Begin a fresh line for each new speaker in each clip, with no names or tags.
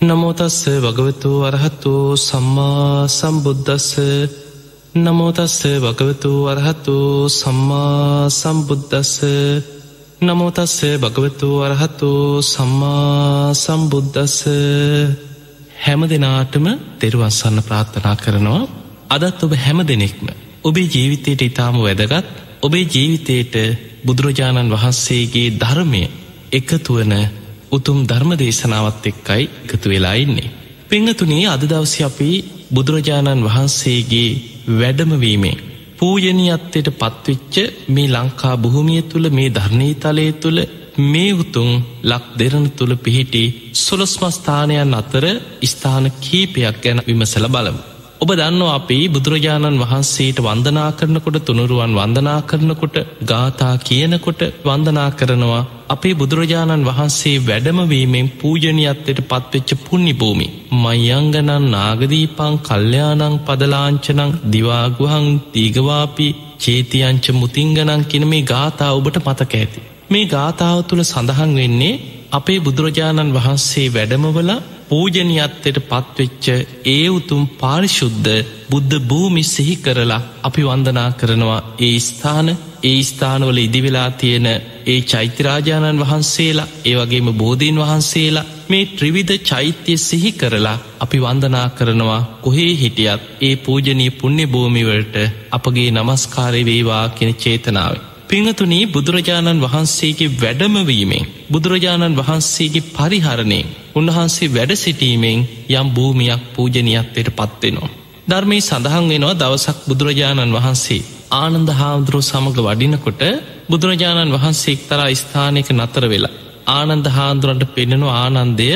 නමෝතස්ස වගවතු වරහතු සම්මා සම්බුද්ධස්ස නමෝතස්ස වගවතු වරහතු සම්මා සම්බුද්ධස්ස නමෝතස්ස භගවතු වරහතු සම්මා සම්බුද්ධස්ස හැම දෙනාටම තෙරුවන්සන්න ප්‍රාර්ථනා කරනවා. අදත් ඔබ හැම දෙනෙක්ම ඔබේ ජීවිතයට ඉතාම වැදගත් ඔබේ ජීවිතයට බුදුරජාණන් වහන්සේගේ ධර්මය එකතුවන උතුම් ධර්ම දේශනාවත් එක්කයි එකතු වෙලා ඉන්නේ. පංහතුනේ අද දවසි අපි බුදුරජාණන් වහන්සේගේ වැඩමවීමේ පූජනීයත්වයට පත්විච්ච මේ ලංකා බොහොමිය තුළ මේ ධර්නීතලය තුළ මේ උතුම් ලක් දෙරන තුළ පිහිටි සොලොස්මස්ථානයන් අතර ස්ථාන කීපයක් ගැන විමසල බලමු. ඔබ දන්නවා අපි බුදුරජාණන් වහන්සේට වන්දනා කරනකොට තුනුරුවන් වන්දනා කරනකොට ගාථා කියනකොට වන්දනා කරනවා අපේ බුදුරජාණන් වහන්සේ වැඩමවීමෙන් පූජනයත්තයට පත්වෙච්ච පුුණ්ණි භූමි. මයංගනන් නාගදීපං කල්්‍යයානං පදලාංචනං දිවාගුහං දීගවාපි චේතියංච මුතිංගනං කියන මේ ගාථා ඔබට මතක ඇති. මේ ගාථාව තුළ සඳහන් වෙන්නේ අපේ බුදුරජාණන් වහන්සේ වැඩමවල පූජනයත්තයට පත්වෙච්ච ඒ උතුම් පාරිශුද්ධ බුද්ධ භූමි සිහි කරලා අපි වන්දනා කරනවා ඒ ස්ථාන ඒ ස්ථානවල ඉදිවෙලා තියෙන ඒ චෛත්‍යරාජාණන් වහන්සේලා ඒවගේම බෝධීන් වහන්සේලා මේ ත්‍රිවිධ චෛත්‍යය සිහි කරලා අපි වන්දනා කරනවා කොහේ හිටියත් ඒ පූජනී පුුණ්‍ය භූමිවලට අපගේ නමස්කාරය වේවා කෙන චේතනාව. පිංහතුනී බුදුරජාණන් වහන්සේගේ වැඩමවීමෙන් බුදුරජාණන් වහන්සේගේ පරිහරණයෙන් උන්වහන්සේ වැඩ සිටීමෙන් යම් භූමියක් පූජනයත්වයට පත්වෙනවා. ධර්මී සඳහන් වෙනවා දවසක් බුදුරජාණන් වහන්සේ ආනන්ද හාමුදුරුව සමඟ වඩිනකොට බුදුරජාණන් වහන්සේ එක්තරා ස්ථානයක නතර වෙලා. ආනන්ද හාන්දුරන්ට පෙනෙනු ආනන්දය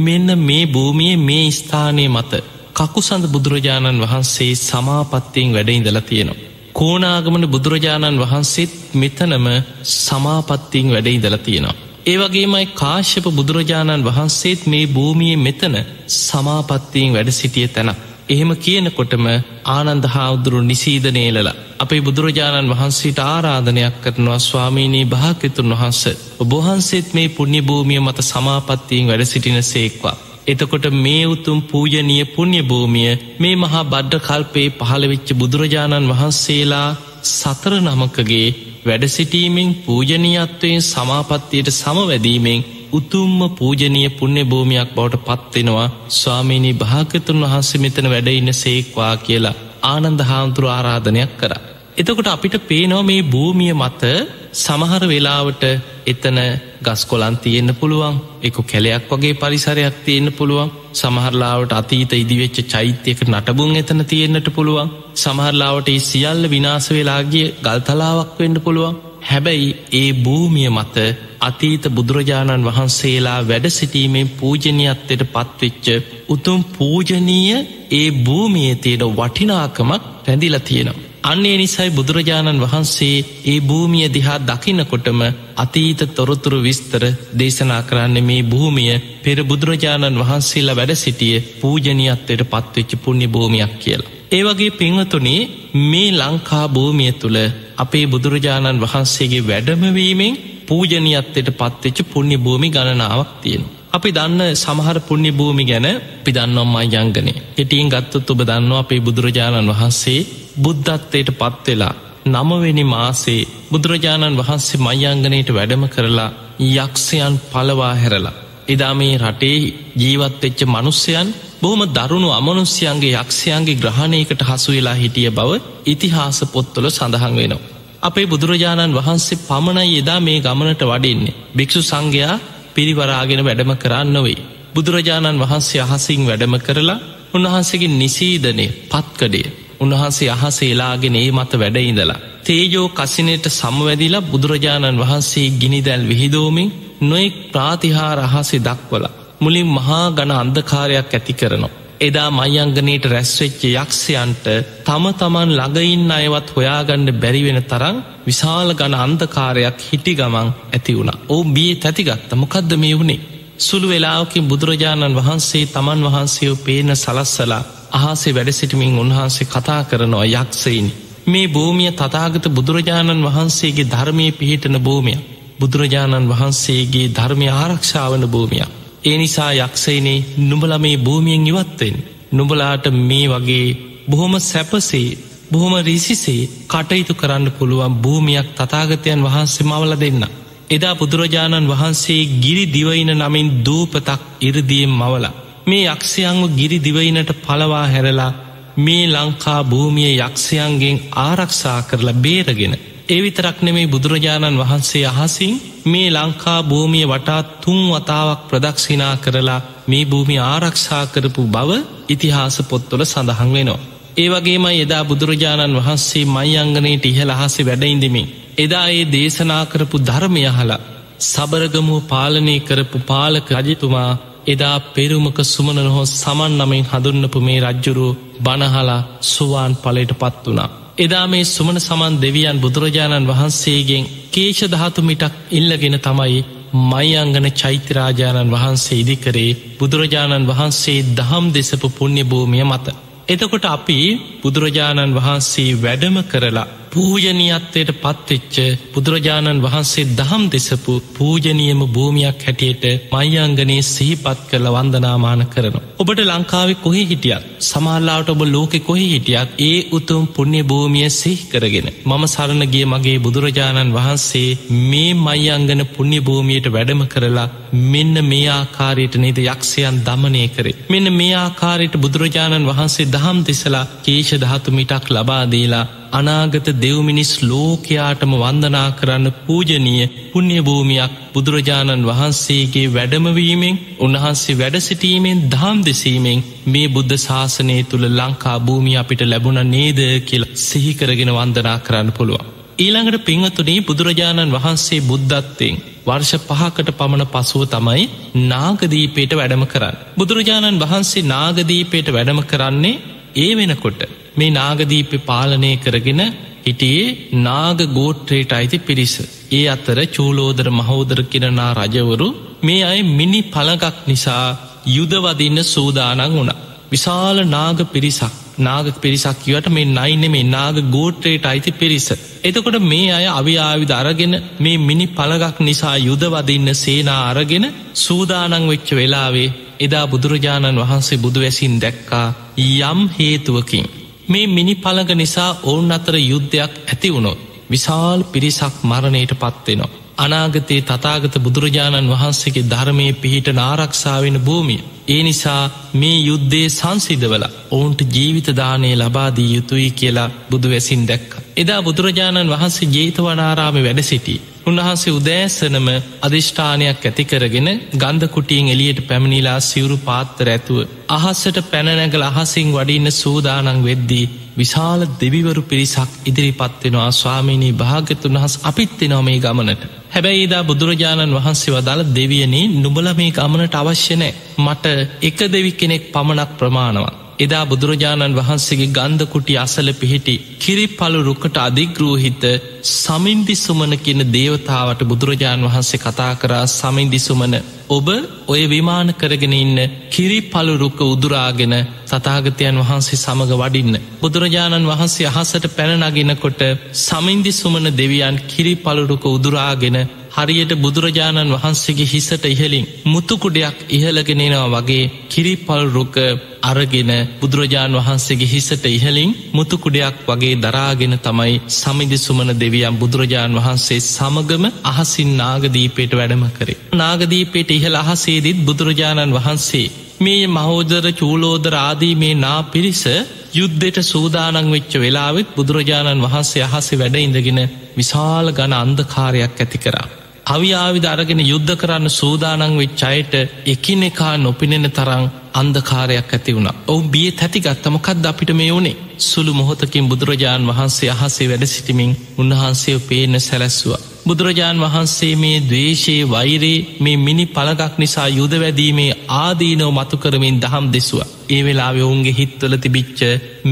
මෙන්න මේ භූමියයේ මේ ස්ථානය මත කකුසඳ බුදුරජාණන් වහන්සේ සමාපත්තියෙන් වැඩඉඳලා තියෙනවා. කෝනාගමන බුදුරජාණන් වහන්සේත් මෙතනම සමාපත්තියෙන් වැඩඉදලා තියෙනවා. ඒවගේමයි කාශ්‍යප බුදුරජාණන් වහන්සේත් මේ භූමිය මෙතන සමාපත්තියෙන් වැඩ සිටිය තැන. එහෙම කියනකොටම ආනන්ද හාමුදුරු නිසීදනේලලා අපේ බුදුරජාණන් වහන්සේට ආරාධනයක් කරනවා ස්වාමීනී භාකතුන් වහන්ස ඔබහන්සේත් මේ පුුණ්‍ය භූමිය මත සමාපත්තියෙන් වැඩ සිටින සේක්වා. එතකොට මේ උතුම් පූජනීය පුුණ්‍ය භූමිය මේ මහා බඩ්ඩ කල්පේ පහළවෙච්ච බුදුරජාණන් වහන්සේලා සතර නමකගේ වැඩසිටීමෙන් පූජනීයත්වයෙන් සමාපත්තියට සමවැදීමෙන් උතුම්ම පූජනීය පුුණ්‍ය භූමියක් බවට පත්වෙනවා ස්වාමීණී භාගතුන් වහන්සේ මෙතන වැඩඉන්න සේක්වා කියලා ආනන්ද හාමුදුරු ආරාධනයක් කර. එතකොට අපිට පේනෝ මේ භූමිය මත සමහර වෙලාවට එතන ගස් කොලන් තියෙන්න්න පුළුවන් එක කැලයක් වගේ පරිසරයක් තියෙන්න්න පුළුවන්. සමහරලාවට අතීත ඉදිවෙච්ච චෛත්‍යයක නටබුන් එතන තියෙන්න්නට පුළුවන්. සමහරලාවට ඒ සියල්ල විනාස වෙලාගේ ගල්තලාවක් වෙන්න පුළුවන්. හැබැයි ඒ භූමිය මත අතීත බුදුරජාණන් වහන්සේලා වැඩ සිටීමෙන් පූජනයත්තයට පත්වෙච්ච උතුම් පූජනීය ඒ භූමිය තියෙන වටිනාකමක් රැඳිල තියෙනවා. අන්නේ නිසයි බුදුරජාණන් වහන්සේ ඒ භූමිය දිහා දකිනකොටම අතීත තොරතුරු විස්තර දේශනා කරන්න මේ භූමිය පෙර බුදුරජාණන් වහන්සේලා වැඩ සිටිය පූජනයත්වයට පත්වෙච්ච පුුණ්‍ය භූමියක් කියලා. ඒවගේ පිංහතුනේ මේ ලංකා භූමිය තුළ අපේ බුදුරජාණන් වහන්සේගේ වැඩමවීමෙන් පූජනයත්වයට පත්වෙච්ච පුුණ්‍ය භූමි ගණනාවක් තියෙනවා. අපි දන්න සමහර පුුණ්‍ය භූමි ගැන පිදන්නොම්මයි යංගනය. හිටියෙන් ගත්තත් ඔබ දන්නවා අපේ බුදුරජාණන් වහන්සේ බුද්ධත්වයට පත්වෙලා නමවෙනි මාසේ බුදුරජාණන් වහන්සේ මයංගනයට වැඩම කරලා යක්ෂයන් පලවා හැරලා. එදා මේ රටේ ජීවත්වෙච්ච මනුස්්‍යයන් බොහොම දරුණු අමනුස්්‍යයන්ගේ යක්ෂයන්ගේ ග්‍රහණයකට හසු වෙලා හිටිය බව ඉතිහාස පොත්තොල සඳහන් වෙනවා. අපේ බුදුරජාණන් වහන්සේ පමණයි එදා මේ ගමනට වඩින්නේ. භික්‍ෂු සංඝයා පිරිවරාගෙන වැඩම කරන්න නොවේ. බුදුරජාණන් වහන්සේ අහසිං වැඩම කරලා උන්වහන්සේගේ නිසීදනය පත්කඩේ උන්වහන්සේ අහසේලාගෙන ඒ මත වැඩඉඳලා. තේජෝ කසිනයට සමවැදිලා බුදුරජාණන් වහන්සේ ගිනිදැල් විහිදෝමින් නොෙක් ප්‍රාතිහාර අහසේ දක්වල. මුලින් මහා ගණ අන්දකාරයක් ඇති කරනවා. එදා මයංගනයට රැස්වෙච්ච යක්ෂයන්ට තම තමන් ළඟඉන්න අයවත් හොයාගණ්ඩ බැරිවෙන තරම් විශාල ගණ අන්දකාරයක් හිටි ගමන් ඇති වුණ. ඕ බිය තැතිගත්ත මොකක්ද මේ වුණේ. සුළු වෙලාවකින් බුදුරජාණන් වහන්සේ තමන් වහන්සේෝ පේන සලස්සලා අහසේ වැඩ සිටිමින් උන්වහන්සේ කතා කරනවා යක්සයිනි. මේ භූමිය තතාගත බුදුරජාණන් වහන්සේගේ ධර්මය පිහිටන භූමිය. බුදුරජාණන් වහන්සේගේ ධර්මය ආරක්ෂාවන භූමිය. ඒ නිසා යක්ෂයිනේ නුඹල මේ භූමියෙන් ඉවත්වෙන් නුඹලාට මේ වගේ බොහොම සැපසේ බොහොම රිසිසේ කටයුතු කරන්න පුළුවන් භූමියක් තතාගතයන් වහන්සේ මවල දෙන්න. එදා බුදුරජාණන් වහන්සේ ගිරි දිවයින නමින් දූපතක් ඉරදියෙන් මවලා. මේ යක්ෂයංව ගිරි දිවයිනට පලවා හැරලා මේ ලංකා භූමිය යක්ෂයන්ගෙන් ආරක්ෂා කරලා බේරගෙන. එවිතරක් නෙමේ බුදුරජාණන් වහන්සේ අහසින් මේ ලංකා භූමිය වටා තුන් වතාවක් ප්‍රදක්ෂිනා කරලා මේ භූමි ආරක්ෂා කරපු බව ඉතිහාස පොත්වල සඳහන් වෙනවා. ඒ වගේමයි එදා බුදුරජාණන් වහන්සේ මයිංගනයට ඉහළ අහසේ වැඩඉඳමින්. එදා ඒ දේශනා කරපු ධර්මය හලා සබරගමුව පාලනය කරපු පාලක රජතුමා එදා පෙරුමක සුමන නොහෝ සමන් නමින් හඳුන්නපු මේ රජ්ජුරු බණහලා සුවාන් පලට පත් වනා. එදා මේ සුමන සමන් දෙවියන් බුදුරජාණන් වහන්සේගෙන් කේෂ ධාතුමිටක් ඉල්ලගෙන තමයි මයිංගන චෛත්‍යරාජාණන් වහන්සේ ඉදිකරේ බුදුරජාණන් වහන්සේ දහම් දෙසපු පුුණ්‍ය භූමිය මත. එතකොට අපි බුදුරජාණන් වහන්සේ වැඩම කරලා පූජනීයත්වයට පත්වෙච්ච බුදුරජාණන් වහන්සේ දහම් දෙසපු පූජනියම භූමියක් හැටියට මයිංගනයේ සිහිපත් කරල වන්දනාමාන කරනවා. ඔබට ලංකාවෙ කොහෙ හිටියත් සමල්ලාට ඔබ ලෝකෙ කොහෙ හිටියත් ඒ උතුම් පුුණ්‍ය භූමිය සිහි කරගෙන මම සරණගේ මගේ බුදුරජාණන් වහන්සේ මේ මයිංගන පුුණ්‍ය භූමියයට වැඩම කරලා මෙන්න මේ ආකාරයට නේද යක්ෂයන් දමනය කරේ. මෙන්න මේ ආකාරයට බුදුරජාණන් වහන්සේ දහම් දෙසලා කේෂ ධාතු මිටක් ලබාදීලා අනාගත දෙව්මිනිස් ලෝකයාටම වන්දනා කරන්න පූජනීය පුුණ්‍යභූමියක් බුදුරජාණන් වහන්සේගේ වැඩමවීමෙන් උන්වහන්සේ වැඩසිටීමෙන් දහම් දෙසීමෙන් මේ බුද්ධ ශාසනය තුළ ලංකා භූමිය අපිට ලැබුණ නේද කියල සිහිකරගෙන වන්දනා කරන්න පුළුවන්. ඊළඟට පිංහතුනේ බුදුරජාණන් වහන්සේ බුද්ධත්වයෙන් වර්ෂ පහකට පමණ පසුව තමයි නාගදීපේට වැඩම කරන්න. බුදුරජාණන් වහන්සේ නාගදීපේට වැඩම කරන්නේ ඒ වෙනකොට මේ නාගදීප පාලනය කරගෙන හිටියේ නාග ගෝට්‍රේට අයිති පිරිස. ඒ අතර චූලෝදර මහෝදර කිරනා රජවරු මේ අය මිනි පළගක් නිසා යුදවදින්න සූදානන් වුණා. විශාල නාග පිරිසක් නාග පිරිසක් කිවට මේ නයින මේ නාග ගෝට්‍රේට අයිති පිරිස. එතකොට මේ අය අවිආවිධ අරගෙන මේ මිනි පළගක් නිසා යුදවදින්න සේනා අරගෙන සූදානං වෙච්ච වෙලාවේ එදා බුදුරජාණන් වහන්සේ බුදුවැසින් දැක්කා යම් හේතුවකින්. මේ මිනි පළඟ නිසා ඔවුන් අතර යුද්ධයක් ඇති වුණොත් විශාල් පිරිසක් මරණයට පත්වෙනවා. අනාගතයේ තතාගත බුදුරජාණන් වහන්සේගේ ධර්මය පිහිට නාරක්ෂාවෙන භූමිය. ඒ නිසා මේ යුද්ධේ සංසිදවල ඔවුන්ට ජීවිතදානය ලබාදී යුතුයි කියලා බුදුවැසින් දැක්ක. එදා බුදුරජාණන් වහන්සේ ජේතවනාරාම වැඩ සිටි. උන්වහන්සේ උදෑසනම අධිෂ්ඨානයක් ඇතිකරගෙන ගන්ධකුටියෙන් එලියට පැමිණිලා සිවුරු පාත්තර ඇතුව. අහස්සට පැනනැගල අහසිං වඩින්න සූදානං වෙද්දී. විශාල දෙවිවරු පිරිසක් ඉදිරිපත්වෙනවා ස්වාමීණී භාගතුන් වහස් අපිත්වෙනවා මේ ගමනට. හැබැයි දා බුදුරජාණන් වහන්සේ වදාළ දෙවියනේ නුබල මේ ගමනට අවශ්‍යනෑ මට එක දෙවි කෙනෙක් පමණක් ප්‍රමාණවත්. එදා බුදුරජාණන් වහන්සේගේ ගන්ධකුටි අසල පිහිටි කිරිපලු රුකට අධිග්‍රූහිත සමින්දිසුමන කියන දේවතාවට බුදුරජාණන් වහන්සේ කතා කරා සමින්දිසුමන ඔබ ඔය විමාන කරගෙන ඉන්න කිරි පලු රුක්ක උදුරාගෙන තතාගතයන් වහන්සේ සමඟ වඩින්න. බුදුරජාණන් වහන්සේ අහසට පැනනගෙනකොට සමින්දි සුමන දෙවියන් කිරි පලුරුක උදුරාගෙන හරියට බුදුරජාණන් වහන්සේගේ හිසට ඉහලින් මුතුකුඩයක් ඉහලගෙනෙනවා වගේ කිරිපල් රුක අරගෙන බුදුරජාණන් වහන්සේගේ හිසට ඉහලින් මුතුකුඩයක් වගේ දරාගෙන තමයි සමිදි සුමන දෙවියම් බුදුරජාණන් වහන්සේ සමගම අහසින් නාගදීපයට වැඩම කරේ. නාගදීපයට ඉහළ අහසේදිත් බුදුරජාණන් වහන්සේ මේ මහෝදර චූලෝදර ආදී මේ නා පිරිස යුද්ධෙට සූදානං වෙච්ච වෙලාවෙත් බුදුරජාණන් වහන්සේ අහසේ වැඩ ඉඳගෙන විශාල ගණ අන්දකාරයක් ඇති කරා. අවිආවිධ අරගෙන යුද්ධ කරන්න සූදානං වෙච්චායට එකින එකා නොපිනෙන තරං අන්දකාරයක් ඇති වුණ ඔවු බිය තැතිගත්තමකක්ද අපිට මේ වනේ සුළු මොහොතකින් බුදුරජාණන් වහන්සේ අහසේ වැඩ සිටිමින් උන්වහන්සේ පේන සැලැස්වා. බුදුරජාණන් වහන්සේ මේ දවේශයේ වෛරේ මේ මිනි පළගක් නිසා යුදවැදීමේ ආදීනව මතු කරමින් දහම් දෙසුව. ඒ වෙලා ඔවුන්ගේ හිත්වල තිබිච්ච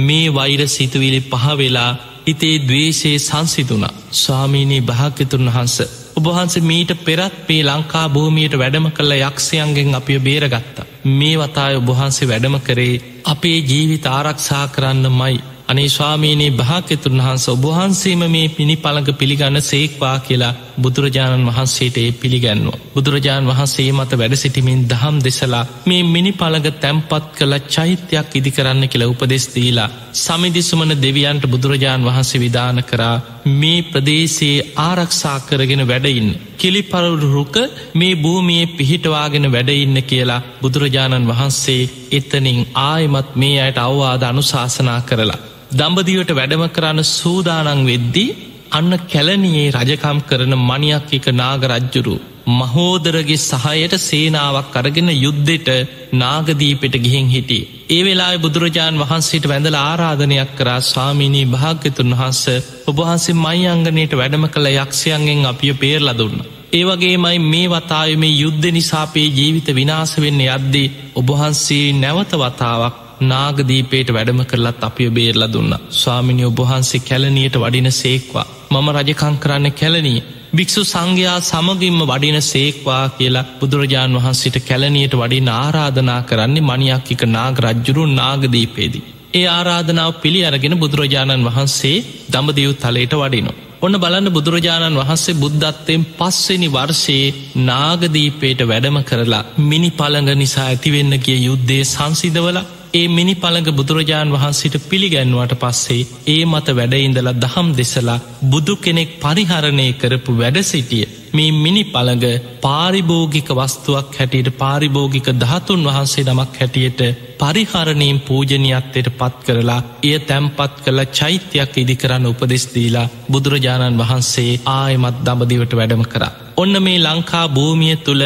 මේ වෛර සිතුවිලි පහවෙලා හිතේ දවේශයේ සංසිතුුණ ස්වාමීනී භාක්‍යතුන් වහන්ස ඔබහන්ස මීට පෙරත් මේ ලංකා භූමියයට වැඩම කළ යක්ෂයන්ගෙන් අපිය බේරගත්තා. මේ වතාය ඔබහන්සේ වැඩම කරේ අපේ ජීවිත ආරක්ෂා කරන්න මයි. අනේ ස්වාමීනයේ භාක්‍යතුන් වහන්ස ඔබහන්සේම මේ පිණි පළඟ පිළිගන්න සේක්වා කියලා බුදුරජාණන් වහන්සේට ඒ පිළිගැන්වා. බුදුරජාණන් වහන්සේ මත වැඩ සිටිමින් දහම් දෙසලා මේ මිනි පළඟ තැම්පත් කළ චෛත්‍යයක් ඉදි කරන්න කියලා උපදෙස් දීලා සමිදිසුමන දෙවියන්ට බුදුරජාණන් වහන්සේ විධාන කරා මේ ප්‍රදේශයේ ආරක්ෂා කරගෙන වැඩඉන්න. කිලිපරවුරු රුක මේ භූමියයේ පිහිටවාගෙන වැඩඉන්න කියලා බුදුරජාණන් වහන්සේ එතනින් ආයමත් මේ අයට අවවාද අනුශාසනා කරලා. දම්බදිවට වැඩම කරන්න සූදානං වෙද්දී අන්න කැලනියේ රජකම් කරන මනියක් එක නාගරජ්ජුරු මහෝදරගේ සහයට සේනාවක් අරගෙන යුද්ධෙට නාගදීපෙට ගිහින් හිටිය. ඒ වෙලා බුදුරජාණන් වහන්සේට වැඳල ආරාධනයක් කරා ස්වාමීණී භාග්‍යතුන් වහන්ස ඔබහන්සේ මයි අංගනයට වැඩම කළ යක්ෂයන්ගෙන් අපිය පේරල දුන්න. ඒවගේමයි මේ වතාව මේ යුද්ධ නිසාපේ ජීවිත විනාස වෙන්න යද්දී ඔබහන්සේ නැවත වතාවක් නාගදීපේට වැඩම කරලත් අපිය බේරලා දුන්න ස්වාමිනි ඔබහන්සේ කැලනියට වඩින සේක්වා මම රජකං කරන්න කැලනී භික්‍ෂු සංඝයා සමගින්ම වඩින සේක්වා කියලා බුදුරජාණන් වහන්සිට කැලනියට වඩින ආරාධනා කරන්නේ මනියක්කික නාග රජ්ජුරු නාගදීපේදී. ඒ ආරාධනාව පිළි අරගෙන බුදුරජාණන් වහන්සේ දඹදිව් තලයට වඩිනවා. ඔන්න බලන්න බුදුරජාණන් වහන්සේ බුද්ධත්වයෙන් පස්වෙනි වර්ෂයේ නාගදීපේට වැඩම කරලා මිනි පළඟ නිසා ඇතිවෙන්න කිය යුද්ධය සංසිදවලා ඒ මිනි පළඟ බුදුරජාණන් වහන්සිට පිළිගැන්වට පස්සේ ඒ මත වැඩඉඳලා දහම් දෙසලා බුදු කෙනෙක් පරිහරණය කරපු වැඩ සිටිය මේ මිනි පළඟ පාරිභෝගික වස්තුවක් හැටියට පාරිභෝගික දහතුන් වහන්සේ නමක් හැටියට පරිහරණයෙන් පූජනයත්වයට පත් කරලා එය තැම්පත් කළ චෛත්‍යයක් ඉදිකරන්න උපදෙස්දීලා බුදුරජාණන් වහන්සේ ආයමත් දඹදිවට වැඩම කරා. ඔන්න මේ ලංකා භූමිය තුළ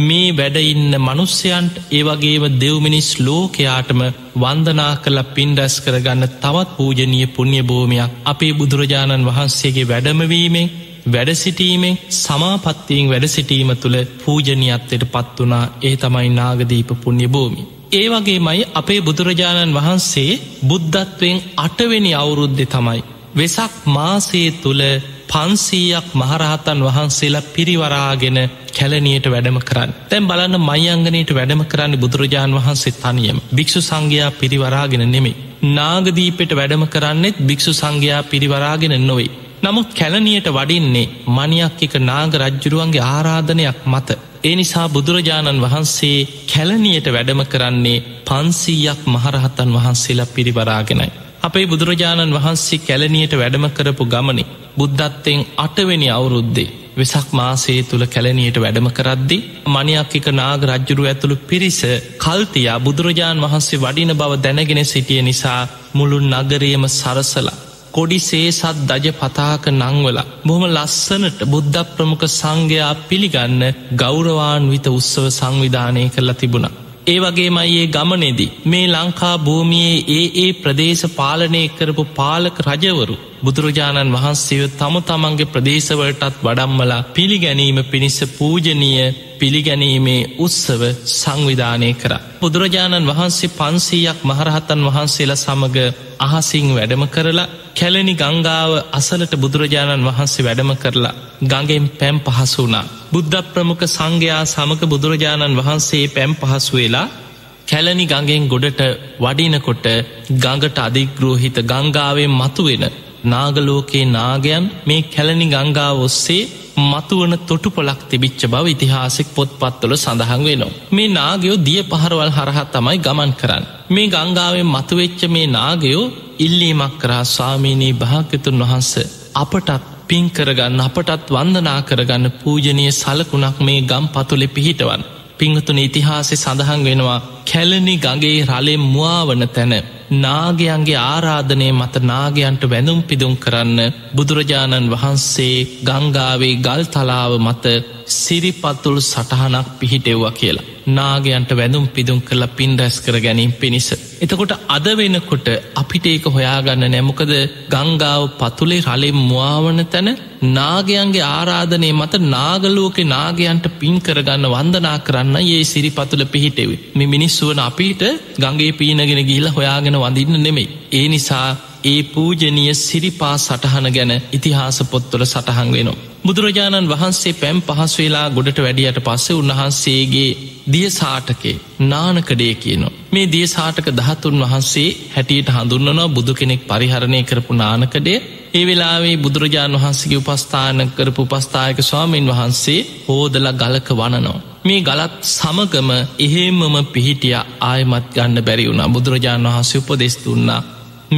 මේ වැඩඉන්න මනුස්්‍යයන්ට ඒවගේම දෙව්මිනිස් ලෝකයාටම වන්දනා කළ පින්ඩැස් කරගන්න තවත් පූජනීය පුුණ්‍ය භූමයක් අපේ බුදුරජාණන් වහන්සේගේ වැඩමවීමෙන් වැඩසිටීමෙන් සමාපත්තියෙන් වැඩසිටීම තුළ පූජනයත්වයට පත් වනා ඒ තමයි නාගදීප පුුණ්‍ය භූමි. ඒ වගේ මයි අපේ බුදුරජාණන් වහන්සේ බුද්ධත්වයෙන් අටවෙනි අවුරුද්ධ තමයි. වෙසක් මාසේ තුළ පන්සීයක් මහරහතන් වහන්සේලා පිරිවරාගෙන කැලනියට වැඩම කරන්න. තැන් බලන්න මයිංගනයට වැඩම කරන්න බුදුරජාණන් වහන්සේ තනියම භික්ෂු සංඝයා පිරිවරාගෙන නෙමේ. නාගදීපෙට වැඩම කරන්නෙත් භික්ෂු සංඝයා පිරිවරාගෙන නොවේ. නමුත් කැලනියට වඩින්නේ මනියක් එක නාග රජ්ජුරුවන්ගේ ආරාධනයක් මත. ඒ නිසා බුදුරජාණන් වහන්සේ කැලනියට වැඩම කරන්නේ පන්සීයක් මහරහතන් වහන්සේලා පිරිවරාගෙනයි. අපේ බුදුරජාණන් වහන්සේ කැලනියට වැඩම කරපු ගමනේ බුද්ධත්වයෙන් අටවෙනි අවුරුද්දේ වෙසක් මාසේ තුළ කැලනියට වැඩම කරද්දි මනයක් එක නාග රජ්ජුරු ඇතුළු පිරිස කල්තියා බුදුරජාණන් වහන්සේ වඩින බව දැනගෙන සිටිය නිසා මුළුන් නගරයම සරසලා කොඩි සේසත් දජ පතාක නංවල බොහම ලස්සනට බුද්ධ ප්‍රමුඛ සංඝයා පිළිගන්න ගෞරවාන්විත උත්සව සංවිධානය කරලා තිබුණා. ඒ වගේමයි ඒ ගමනෙදී මේ ලංකා භූමියයේ ඒ ඒ ප්‍රදේශ පාලනය කරපු පාලක රජවරු බුදුරජාණන් වහන්සේව තම තමන්ගේ ප්‍රදේශවලටත් වඩම්මලා පිළිගැනීම පිණිස පූජනීය පිළිගැනීමේ උත්සව සංවිධානය කර. බුදුරජාණන් වහන්සේ පන්සීයක් මහරහතන් වහන්සේලා සමඟ අහසිං වැඩම කරලා කැලනි ගංගාව අසලට බුදුරජාණන් වහන්සේ වැඩම කරලා ගඟෙන් පැම් පහසු වුණා. බුද්ධ ප්‍රමුඛ සංඝයා සමක බුදුරජාණන් වහන්සේ පැම් පහසු වෙලා කැලනි ගඟෙන් ගොඩට වඩිනකොට ගඟට අධිග්‍රෝහිත ගංගාවෙන් මතුවෙන නාගලෝකයේ නාගයන් මේ කැලනි ගංගාව ඔස්සේ මතුවන තොටුපොලක් තිබිච්ච බව ඉතිහාසෙක් පොත්පත්වල සඳහන් වෙනවා. මේ නාගයෝ දිය පහරවල් හරහත් තමයි ගමන් කරන්න. මේ ගංගාවෙන් මතුවෙච්ච මේ නාගයෝ ඉල්ලීමක් කරා ස්වාමීනී භාග්‍යතුන් වහන්ස අපටත් පින් කරගන්න අපටත් වන්දනා කරගන්න පූජනය සලකුණක් මේ ගම් පතුලෙ පිහිටවන්. පිංහතුන ඉතිහාසෙ සඳහන් වෙනවා කැලනි ගගේ රලෙම් මුවාවන තැන නාගයන්ගේ ආරාධනය මත නාගයන්ට වැඳුම් පිදුම් කරන්න බුදුරජාණන් වහන්සේ ගංගාවේ ගල් තලාව මත සිරිපත්තුළු සටහනක් පිහිටෙව්වා කියලා. නාගයන්ට වැඳුම් පිදුම් කරලා පින් රැස් කර ගැනීම පිණිස. එතකොට අද වෙනකොට අපිට ඒක හොයාගන්න නැමොකද ගංගාව පතුලේ රලෙම් මවාවන තැන නාගයන්ගේ ආරාධනය මත නාගලෝක නාගයන්ට පින් කරගන්න වන්දනා කරන්න ඒ සිරිපතුල පිහිටෙවේ මෙ මිනිස්සුවන අපිට ගගේ පීනගෙන ගිහිල හොයාගෙන වඳන්න නෙමෙයි. ඒ නිසා ඒ පූජනීය සිරිපා සටහන ගැන ඉතිහාස පොත්වල සටහන් වෙනවා. බුදුරජාණන් වහන්සේ පැම් පහස් වෙලා ගොඩට වැඩියට පස්සේ උන්වහන්සේගේ දිය සාටකේ නානකඩේ කියනවා. මේ දිය සාටක දහතුන් වහන්සේ හැටියට හඳුන්නනවා බුදු කෙනෙක් පරිහරණය කරපු නානකඩේ ඒ වෙලාවේ බුදුරජාණන් වහන්සේගේ උපස්ථාන කරපු උපස්ථායක ස්වාමීන් වහන්සේ හෝදල ගලක වනනෝ. මේ ගලත් සමගම එහෙමම පිහිටිය ආයමත් ගන්න බැරි වුණ බුදුරජාණන් වහන්සේ උපදෙස් දුන්නා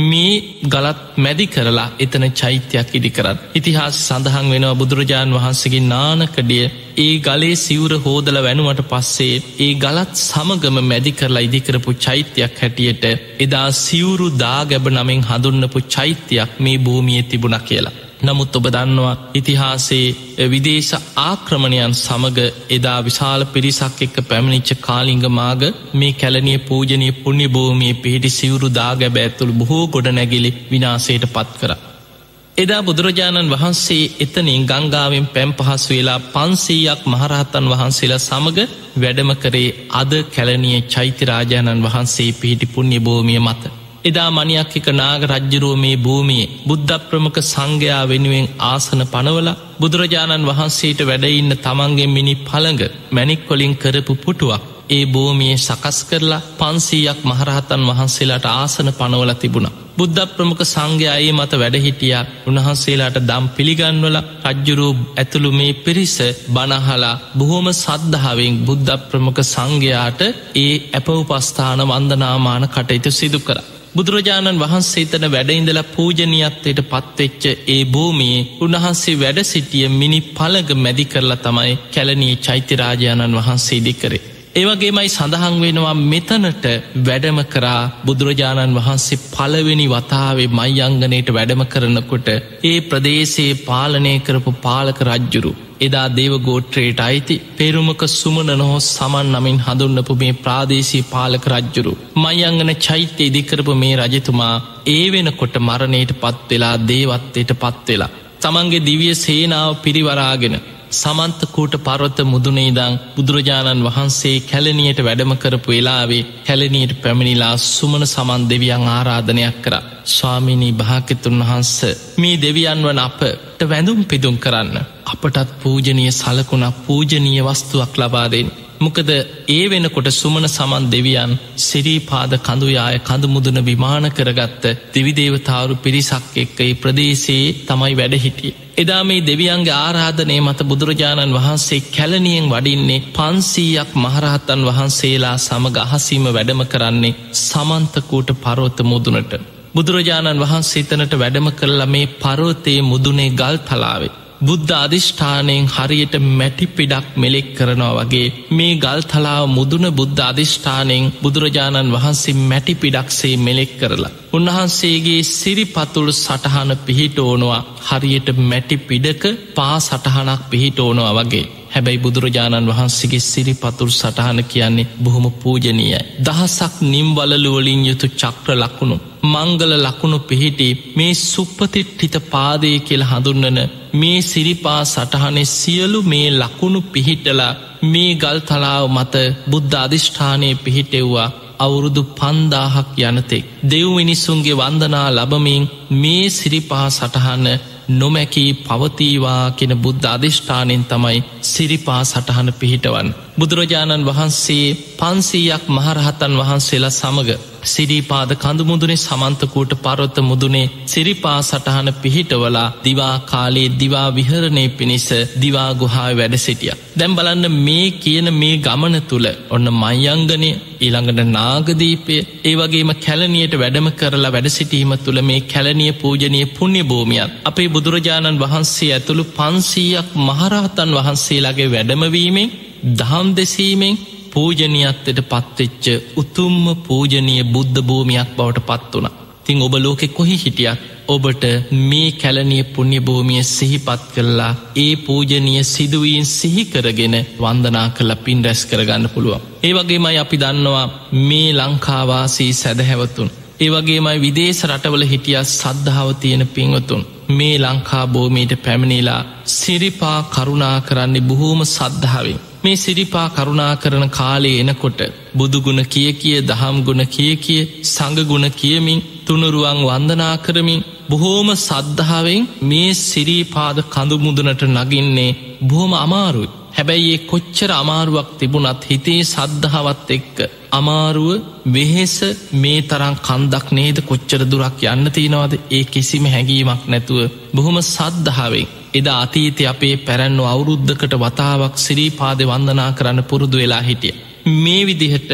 මේ ගලත් මැදි කරලා එතන චෛත්‍යයක් ඉඩි කරත්. ඉතිහාස සඳහන් වෙනවා බුදුරජාණන් වහන්සේගේ නානකඩිය ඒ ගලේ සිවුර හෝදල වැනුවට පස්සේ ඒ ගලත් සමගම මැදි කරලා ඉදිකරපු චෛත්‍යයක් හැටියට එදා සිවුරු දාගැබ නමින් හඳුන්නපු චෛත්‍යයක් මේ භූමිය තිබුණ කියලා. නමුත් ඔබ දන්නවා ඉතිහාසේ විදේශ ආක්‍රමණයන් සමඟ එදා විශාල පිරිසක් එක්ක පැමිණිච්ච කාලිංග මාග මේ කැලනිය පූජනය පුුණ්‍ය භූමිය පිහිටි සිවුරු දාගැබ ඇතුළ බොහෝ ගොඩ නැගිලි විනාසයට පත් කර. එදා බුදුරජාණන් වහන්සේ එතනින් ගංගාවෙන් පැම් පහස් වෙලා පන්සීයක් මහරහතන් වහන්සේලා සමඟ වැඩම කරේ අද කැලනිය චෛත්‍යරාජාණන් වහන්සේ පිහිටි පුුණ්‍ය භූමිය මත. එදා මනියක් එක නාග රජ්ජරුව මේ භූමියේ බුද්ධ ප්‍රමක සංඝයා වෙනුවෙන් ආසන පනවල බුදුරජාණන් වහන්සේට වැඩඉන්න තමන්ගේ මිනි පළඟ මැනික්කොලින් කරපු පුටුවක් ඒ භූමියයේ සකස් කරලා පන්සීයක් මහරහතන් වහන්සේලාට ආසන පනවල තිබුණ. බුද්ධ ප්‍රමුඛ සංඝයායේ මත වැඩහිටියා උන්වහන්සේලාට දම් පිළිගන්වල රජ්ජුරූ ඇතුළු මේ පිරිස බනහලා බොහෝම සද්ධාවෙන් බුද්ධ ප්‍රමුඛ සංඝයාට ඒ ඇපවපස්ථාන වන්දනාමාන කටයුතු සිදු කර. බුදුරජාණන් වහන්සේ තන වැඩඉඳල පූජනීයත්වයට පත්වෙච්ච ඒ භූමියේ උන්වහන්සේ වැඩ සිටිය මිනි පළග මැදි කරලා තමයි කැලනී චෛත්‍යරාජාණන් වහන්සේ ඉදිකරේ. ඒවගේමයි සඳහන් වෙනවා මෙතනට වැඩම කරා බුදුරජාණන් වහන්සේ පළවෙනි වතාවේ මයිංගනයට වැඩම කරනකොට ඒ ප්‍රදේශයේ පාලනය කරපු පාලක රජ්ජුරු එදා දේවගෝට්‍රේට අයිති පෙරුමක සුමන නොහොස් සමන් නමින් හඳුන්නපු මේ ප්‍රාදේශී පාලක රජ්ජුරු. මයංගන චෛත්‍ය ඉදිකරපු මේ රජතුමා ඒ වෙනකොට මරණයට පත්වෙලා දේවත්වයට පත්වෙලා. තමන්ගේ දිවිය සේනාව පිරිවරාගෙන සමන්තකූට පරොත්ත මුදුනේදං බුදුරජාණන් වහන්සේ කැලනියට වැඩම කරපු වෙලාවේ කැලනීට පැමිණිලා සුමන සමන් දෙවියන් ආරාධනයක් කර. ස්වාමිනී භාකිතුන් වහන්ස මේ දෙවියන් වන අපට වැඳුම් පිදුම් කරන්න. අපටත් පූජනය සලකුණක් පූජනීය වස්තුවක් ලබාදෙන්. මොකද ඒ වෙනකොට සුමන සමන් දෙවියන් සිරීපාද කඳුයාය කඳුමුදුන විමාන කරගත්ත දෙවිදේවතාවරු පිරිසක් එක්ක ඒ ප්‍රදේශයේ තමයි වැඩහිටිය. එදා මේ දෙවියන්ගේ ආරාධනය මත බුදුරජාණන් වහන්සේ කැලනියෙන් වඩින්නේ පන්සීයක් මහරහත්තන් වහන්සේලා සමඟ අහසීම වැඩම කරන්නේ සමන්තකූට පරෝත මුදුනට. බුදුරජාණන් වහන්සේ තනට වැඩම කරලා මේ පරෝතයේ මුදුනේ ගල් තලාවේ. බුද්ධ අධිෂ්ඨානයෙන් හරියට මැටි පිඩක් මෙලෙක් කරනවා වගේ මේ ගල් තලාව මුදුන බුද්ධ අධිෂ්ඨානයෙන් බුදුරජාණන් වහන්සේ මැටි පිඩක්සේ මෙලෙක් කරලා. උන්වහන්සේගේ සිරිපතුළු සටහන පිහිට ඕනවා හරියට මැටි පිඩක පා සටහනක් පිහිට ඕනවා වගේ. හැබැයි බුදුරජාණන් වහන්සේගේ සිරිපතුල් සටහන කියන්නේ බොහොම පූජනීයයි. දහසක් නිම්වලලුවලින් යුතු චක්‍ර ලකුණු. මංගල ලකුණු පිහිටි මේ සුප්පතිට්ටිත පාදය කියල හඳුන්නන මේ සිරිපා සටහනේ සියලු මේ ලකුණු පිහිටලා මේ ගල් තලාව මත බුද්ධ අධිෂ්ඨානය පිහිටෙව්වා අවුරුදු පන්දාහක් යනතෙක්. දෙව් මිනිස්සුන්ගේ වන්දනා ලබමින් මේ සිරිපා සටහන්න නොමැකී පවතීවා කෙන බුද්ධ අධිෂ්ඨානෙන් තමයි සිරිපා සටහන පිහිටවන්. බුදුරජාණන් වහන්සේ පන්සීයක් මහරහතන් වහන්සේලා සමඟ සිරිපාද කඳුමුදුනේ සමන්තකූට පරොත්ත මුදුනේ සිරිපා සටහන පිහිටවලා දිවා කාලේ දිවා විහරණය පිණිස දිවා ගුහා වැඩ සිටිය. දැම් බලන්න මේ කියන මේ ගමන තුළ ඔන්න මයංගනය ඊළඟට නාගදීපය ඒවගේම කැලනියට වැඩම කරලා වැඩ සිටීම තුළ මේ කැලනිය පූජනය පුුණ්‍ය භූමියන් අපේ බුදුරජාණන් වහන්සේ ඇතුළු පන්සීයක් මහරහතන් වහන්සේලාගේ වැඩමවීමෙන් දහම් දෙසීමෙන් පූජනයත්වට පත්වෙච්ච උතුම්ම පූජනය බුද්ධ භූමියක් බවට පත් වුණ. තිං ඔබ ලෝකෙ කොහි හිටියක් ඔබට මේ කැලනිය පුුණ්‍ය භූමිය සිහිපත් කරලා ඒ පූජනීය සිදුවීන් සිහිකරගෙන වන්දනා කළ පින් රැස් කරගන්න පුළුවන්. ඒ වගේමයි අපි දන්නවා මේ ලංකාවාසී සැදහැවතුන්. ඒ වගේමයි විදේශ රටවල හිටිය සද්ධාව තියෙන පින්වතුන්. මේ ලංකා භූමීට පැමිණිලා සිරිපා කරුණා කරන්නේ බොහෝම සද්ධාවෙන්. මේ සිරිපා කරුණා කරන කාලේ එනකොට බුදුගුණ කිය කිය දහම් ගුණ කිය කිය සඟගුණ කියමින් තුනුරුවන් වන්දනා කරමින් බොහෝම සද්ධාවෙන් මේ සිරීපාද කඳුමුදුනට නගින්නේ බොහොම අමාරුයි. හැබැයි ඒ කොච්චර අමාරුවක් තිබුණත් හිතේ සද්ධාවත් එක්ක අමාරුව වෙහෙස මේ තරම් කන්දක් නේද කොච්චර දුරක් යන්න තියෙනවාද ඒ කිසිම හැඟීමක් නැතුව බොහොම සද්ධාවෙන් එදා අතීතය අපේ පැරැන්නු අවුරුද්ධකට වතාවක් සිරීපාද වන්දනා කරන්න පුරුදු වෙලා හිටිය. මේ විදිහට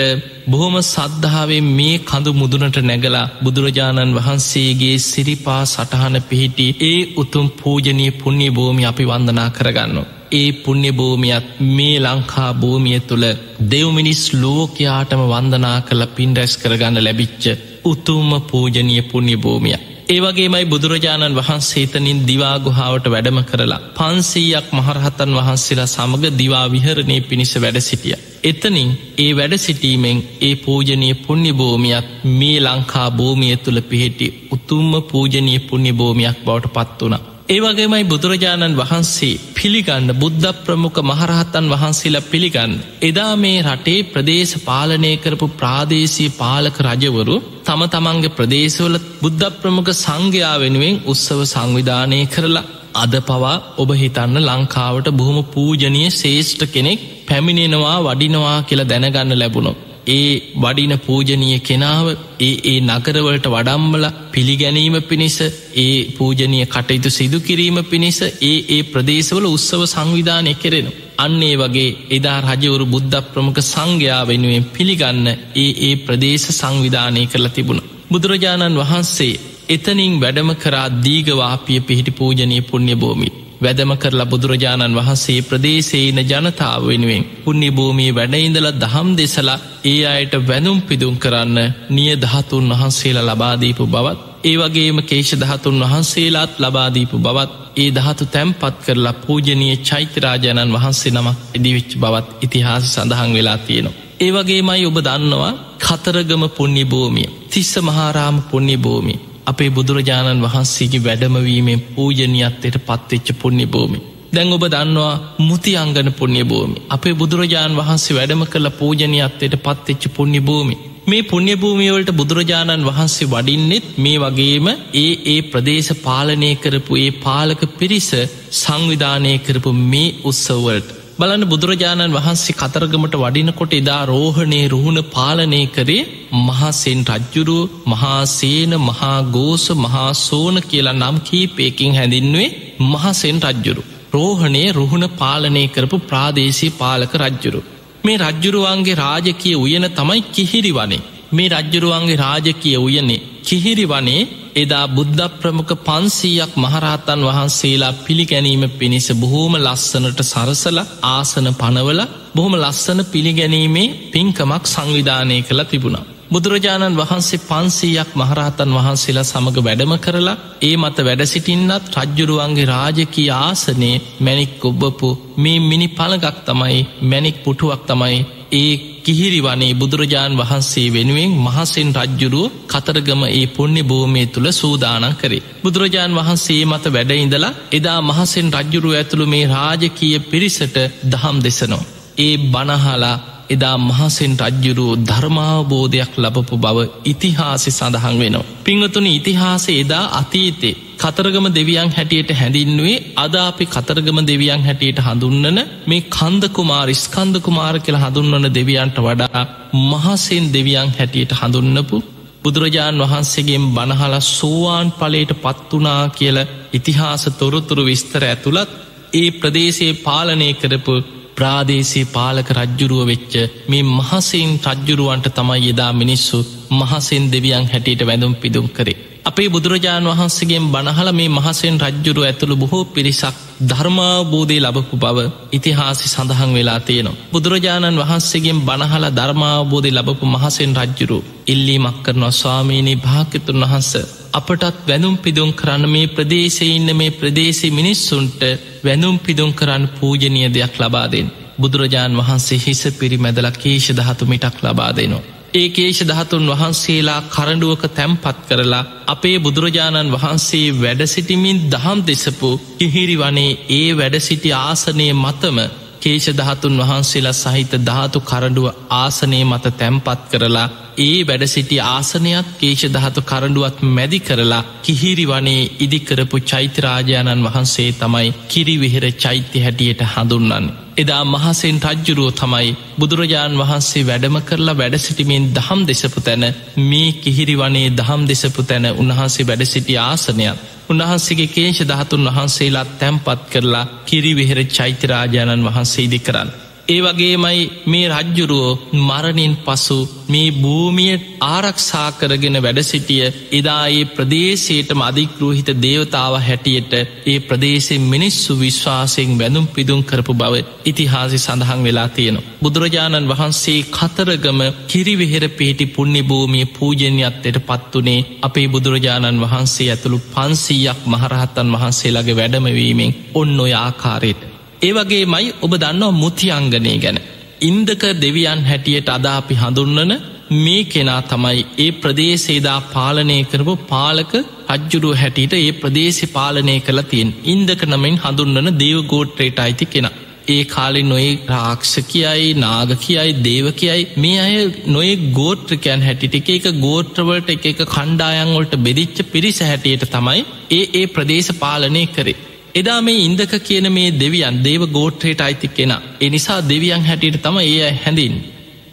බොහොම සද්ධාවෙන් මේ කඳු මුදුනට නැගලා බුදුරජාණන් වහන්සේගේ සිරිපා සටහන පිහිටි ඒ උතුම් පූජනය පුුණ්‍ය භූමි අපි වන්දනා කරගන්නවා. ඒ පුුණ්‍ය භූමියත් මේ ලංකා භූමිය තුළ දෙව්මිනිස් ලෝකයාටම වන්දනා කළ පින් රැස් කරගන්න ලැබිච්ච උතුම්ම පූජනය පුුණ්‍ය භූමිය. ඒවගේමයි බුදුරජාණන් වහන්සේතනින් දිවාගුහාාවට වැඩම කරලා පන්සීයක් මහරහතන් වහන්සේලා සමඟ දිවා විහරණය පිණිස වැඩ සිටිය. එතනින් ඒ වැඩ සිටීමෙන් ඒ පූජනය පුුණ්‍ය භූමියත් මේ ලංකා භූමිය තුළ පිහිටි උතුම්ම පූජනය පුුණ්‍ය භූමියක් බවට පත් වනා. ඒවගේමයි බුදුරජාණන් වහන්සේ පිළිගන්න බුද්ධ ප්‍රමුඛ මහරහත්තන් වහන්සේලා පිළිගන්න. එදා මේ රටේ ප්‍රදේශ පාලනය කරපු ප්‍රාදේශී පාලක රජවරු තම තමන්ගේ ප්‍රදේශවල බුද්ධ ප්‍රමුඛ සංඝයා වෙනුවෙන් උත්සව සංවිධානය කරලා අද පවා ඔබ හිතන්න ලංකාවට බොහොම පූජනය ශේෂ්ඨ කෙනෙක් පැමිණෙනවා වඩිනවා කියලා දැනගන්න ලැබුණො. ඒ වඩින පූජනීය කෙනාව ඒ ඒ නගරවලට වඩම්බල පිළිගැනීම පිණිස ඒ පූජනය කටයුතු සිදු කිරීම පිණිස ඒ ඒ ප්‍රදේශවල උත්සව සංවිධානය කෙරෙනු. අන්නේ වගේ එදා රජවරු බුද්ධ ප්‍රමුඛ සංඝයා වෙනුවෙන් පිළිගන්න ඒ ඒ ප්‍රදේශ සංවිධානය කරලා තිබුණ. බුදුරජාණන් වහන්සේ එතනින් වැඩම කරා දීගවාපිය පිහිටි පූජනය පුුණ්‍ය භූමි. වැදම කරලා බුදුරජාණන් වහන්සේ ප්‍රදේශේන ජනතාව වෙනුවෙන් පුුණ්‍ය භූමී වැඩඉඳල දහම් දෙසලා ඒ අයට වැනුම් පිදුම් කරන්න නිය දහතුන් වහන්සේලා ලබාදීපු බවත් ඒ වගේම කේෂ දහතුන් වහන්සේලාත් ලබාදීපු බවත් ඒ දහතු තැම්පත් කරලා පූජනීය චෛත්‍යරාජාණන් වහන්සේ නමක් ඉදිවිච්ච බවත් ඉතිහාස සඳහන් වෙලා තියෙනවා. ඒ වගේමයි ඔබ දන්නවා කතරගම පුුණ්‍ය භූමිය තිස්ස මහාරාම පුුණ්‍ය භූමි අපේ බුදුරජාණන් වහන්සේගේ වැඩමවීමෙන් පූජනයත්තයට පත්වෙච්ච පුුණ්‍ය භූමි. දැන් ඔබ දන්නවා මුති අංගන පුුණ්‍ය භූමි. අපේ බුදුරජාණන් වහන්සේ වැඩම කළ පූජනයත්තයට පත්වෙච්ච පුුණ්‍ය භූමි. මේ පුුණ්‍ය භූමියවලට බුදුරජාණන් වහන්සේ වඩින්නෙත් මේ වගේම ඒ ඒ ප්‍රදේශ පාලනය කරපු ඒ පාලක පිරිස සංවිධානය කරපු මේ උත්සවවලට බලන්න බුදුරජාණන් වහන්සේ කතරගමට වඩිනකොට එදා රෝහණය රුහුණ පාලනය කරේ මහසෙන් රජ්ජුරුව මහාසේන මහාගෝස මහාසෝන කියලා නම් කීපයකින් හැඳින්වේ මහසෙන් රජ්ජුරු. රෝහණය රුහුණ පාලනය කරපු ප්‍රාදේශී පාලක රජ්ජුරු. මේ රජ්ජුරුවන්ගේ රාජකිය උයන තමයි කිහිරි වනේ. මේ රජ්ජුරුවන්ගේ රාජකිය උයනේ කිහිරි වනේ එදා බුද්ධ ප්‍රමුඛ පන්සීයක් මහරහතන් වහන්සේලා පිළිගැනීම පිණිස බොහෝම ලස්සනට සරසල ආසන පනවල බොහොම ලස්සන පිළිගැනීමේ පින්කමක් සංවිධානය කළ තිබුණා. බුදුරජාණන් වහන්සේ පන්සීයක් මහරහතන් වහන්සේලා සමඟ වැඩම කරලා ඒ මත වැඩසිටින්නත් රජ්ජුරුවන්ගේ රාජකී ආසනයේ මැනික් ඔබ්බපු මේ මිනි පළගක් තමයි මැනික් පුටුවක් තමයි ඒ කිහිරි වනේ බුදුරජාණන් වහන්සේ වෙනුවෙන් මහසෙන් රජ්ජුරුව කතරගම ඒ පුුණ්‍ය භූමය තුළ සූදානන් කරේ. බුදුරජාණන් වහන්සේ මත වැඩඉඳලා එදා මහසෙන් රජ්ජුරුව ඇතුළු මේ රාජකීය පිරිසට දහම් දෙසනෝ. ඒ බණහලා එදා මහසෙන් රජ්ජුරුව ධර්මාවබෝධයක් ලබපු බව ඉතිහාසි සඳහන් වෙනවා. පිංහතුන ඉතිහාස එදා අතීතේ කතරගම දෙවියන් හැටියට හැඳින්නුවේ අද අපි කතරගම දෙවියන් හැටියට හඳුන්නන මේ කන්දකුමාර ස්කන්දකුමාර කියලා හඳුන්වන දෙවියන්ට වඩා මහසෙන් දෙවියන් හැටියට හඳුන්නපු බුදුරජාණන් වහන්සේගෙන් බණහල සෝවාන් පලට පත්වනා කියල ඉතිහාස තොරතුරු විස්තර ඇතුළත් ඒ ප්‍රදේශයේ පාලනය කරපු ප්‍රාදේශී පාලක රජ්ජුරුව වෙච්ච මේ මහසෙන් රජ්ජුරුවන්ට තමයි එදා මිනිස්සු මහසෙන් දෙවියන් හැටියට වැඳුම් පිදුම් කරේ. අපේ බුදුරජාණන් වහන්සේගෙන් බණහල මේ මහසෙන් රජ්ජුරු ඇතුළු බොහෝ පිරිසක් ධර්මාබෝධය ලබපු බව ඉතිහාසි සඳහන් වෙලා තියෙනවා. බුදුරජාණන් වහන්සේගෙන් බණහල ධර්මාබෝධය ලබපු මහසෙන් රජ්ජුරු ඉල්ලීමක් කරනවා ස්වාමීණී භාක්‍යතුන් වහන්ස. අපටත් වැනුම් පිදුම් කරන්න මේ ප්‍රදේශඉන්න මේ ප්‍රදේශි මිනිස්සුන්ට වැනුම් පිදුම් කරන්න පූජනය දෙයක් ලබාදෙන්. බුදුරජාණන් වහන්සේ හිස පිරි මැදල කේෂ දහතු මිටක් ලබා දෙනවා. ඒ කේෂ දහතුන් වහන්සේලා කරඩුවක තැම්පත් කරලා අපේ බුදුරජාණන් වහන්සේ වැඩසිටිමින් දහම් දෙසපු කිහිරි වනේ ඒ වැඩසිටි ආසනය මතම කේෂ දහතුන් වහන්සේලා සහිත ධාතු කරඩුව ආසනය මත තැම්පත් කරලා ඒ වැඩසිටි ආසනයක් කේෂ දහතු කරඩුවත් මැදි කරලා කිහිරි වනේ ඉදිකරපු චෛත්‍යරාජාණන් වහන්සේ තමයි කිරිවිහෙර චෛත්‍ය හැටියට හඳුන්නන්නේ. එදා මහසෙන් රජ්ජුරුව තමයි බුදුරජාණන් වහන්සේ වැඩම කරලා වැඩසිටිමින් දහම් දෙසපු තැන මේ කිහිරි වනේ දහම් දෙසපු තැන උන්වහන්සේ වැඩසිටි ආසනයක් උන්වහන්සේගේ කේෂ දහතුන් වහන්සේලාත් තැම්පත් කරලා කිරිවිහෙර චෛත්‍යරාජාණන් වහන්සේ ඉදි කරන්න. ඒ වගේමයි මේ රජ්ජුරුවෝ මරණින් පසු මේ භූමිය ආරක්ෂා කරගෙන වැඩසිටිය එදායේ ප්‍රදේශයට මධිකරූහිත දේවතාව හැටියට ඒ ප්‍රදේශෙන් මිනිස්සු විශ්වාසයෙන් වැඳුම් පිදුම් කරපු බව ඉතිහාසි සඳහන් වෙලා තියෙනවා. බුදුරජාණන් වහන්සේ කතරගම කිරිවිහෙර පිහිටි පුුණ්‍ය භූමිය පූජනයත්තයට පත්වනේ අපේ බුදුරජාණන් වහන්සේ ඇතුළු පන්සීයක් මහරහත්තන් වහන්සේලාගේ වැඩමවීමෙන් ඔන්න ඔය ආකාරයට. ඒවගේ මයි ඔබ දන්නවා මුතියංගනය ගැන. ඉන්දක දෙවියන් හැටියට අදා අපි හඳුන්නන මේ කෙනා තමයි ඒ ප්‍රදේශේදා පාලනය කරපු පාලක අජ්ජුරුව හැටියට ඒ ප්‍රදේශි පාලනය කළ තියෙන් ඉන්දක නමින් හඳුන්නන දේව ගෝට්‍රේට අයිති කෙන. ඒ කාලෙ නොේ රාක්ෂ කියයි නාග කියයි දේව කියයි මේ අය නොේ ගෝත්‍රිකයන් හැටිට එක එක ගෝත්‍රවලට එක එක කණ්ඩායන්වලට බෙදිච්ච පිරිස හැටියට තමයි ඒ ඒ ප්‍රදේශ පාලනය කරේ. එදා මේ ඉන්දක කියන මේ දෙවියන් දේව ගෝට්‍රයට අයිති කෙන එනිසා දෙවියන් හැටියට තම ඒ හැඳින්.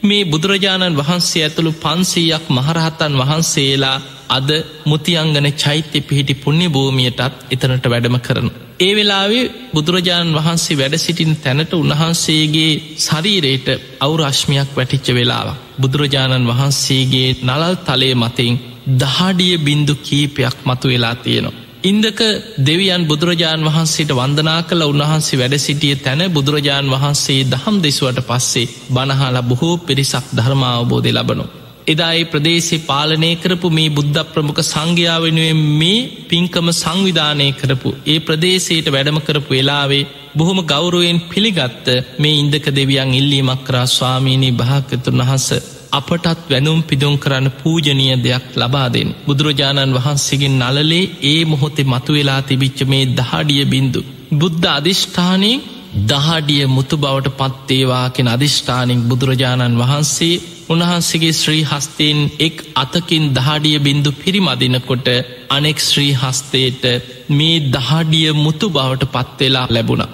මේ බුදුරජාණන් වහන්සේ ඇතුළු පන්සීයක් මහරහත්තන් වහන්සේලා අද මුතියංගන චෛත්‍ය පිහිටි පුුණ්‍ය භූමියටත් එතනට වැඩම කරන. ඒ වෙලාවේ බුදුරජාණන් වහන්සේ වැඩ සිටින් තැනට උන්වහන්සේගේ ශරීරයට අවුරශ්මියක් වැටිච්ච වෙලාව. බුදුරජාණන් වහන්සේගේ නලල් තලේ මතින් දහඩිය බින්දු කීපයක් මතු වෙලා තියෙනවා. ඉන්දක දෙවියන් බුදුරජාණන් වහන්සේට වන්දනා කළ උන්වහන්සේ වැඩ සිටිය තැන බුදුරජාණන් වහන්සේ දහම් දෙසුවට පස්සේ බණහලා බොහෝ පිරිසක් ධර්මාවබෝධය ලබනු. එදායි ප්‍රදේශි පාලනය කරපු මේ බුද්ධ ප්‍රමුඛ සංඝයා වෙනුවෙන් මේ පින්කම සංවිධානය කරපු ඒ ප්‍රදේශයට වැඩම කරපු වෙලාවේ බොහොම ගෞරුවෙන් පිළිගත්ත මේ ඉන්දක දෙවියන් ඉල්ලීමක් කරා ස්වාමීණී භාකතුන් වහස අපටත් වැනුම් පිදුම් කරන්න පූජනීය දෙයක් ලබාදෙන්. බුදුරජාණන් වහන්සේගෙන් නලලේ ඒ මොහොතේ මතුවෙලා තිබිච්ච මේ දහඩිය බින්දු. බුද්ධ අධිෂ්ඨානයෙන් දහඩිය මුතු බවට පත්තේවාකෙන අධිෂ්ඨානින් බුදුරජාණන් වහන්සේ උන්වහන්සේගේ ශ්‍රී හස්තයෙන් එක් අතකින් දහඩිය බින්දු පිරිමදිනකොට අනෙක් ශ්‍රී හස්තයට මේ දහඩිය මුතු බවට පත්වෙලා ලැබුණ.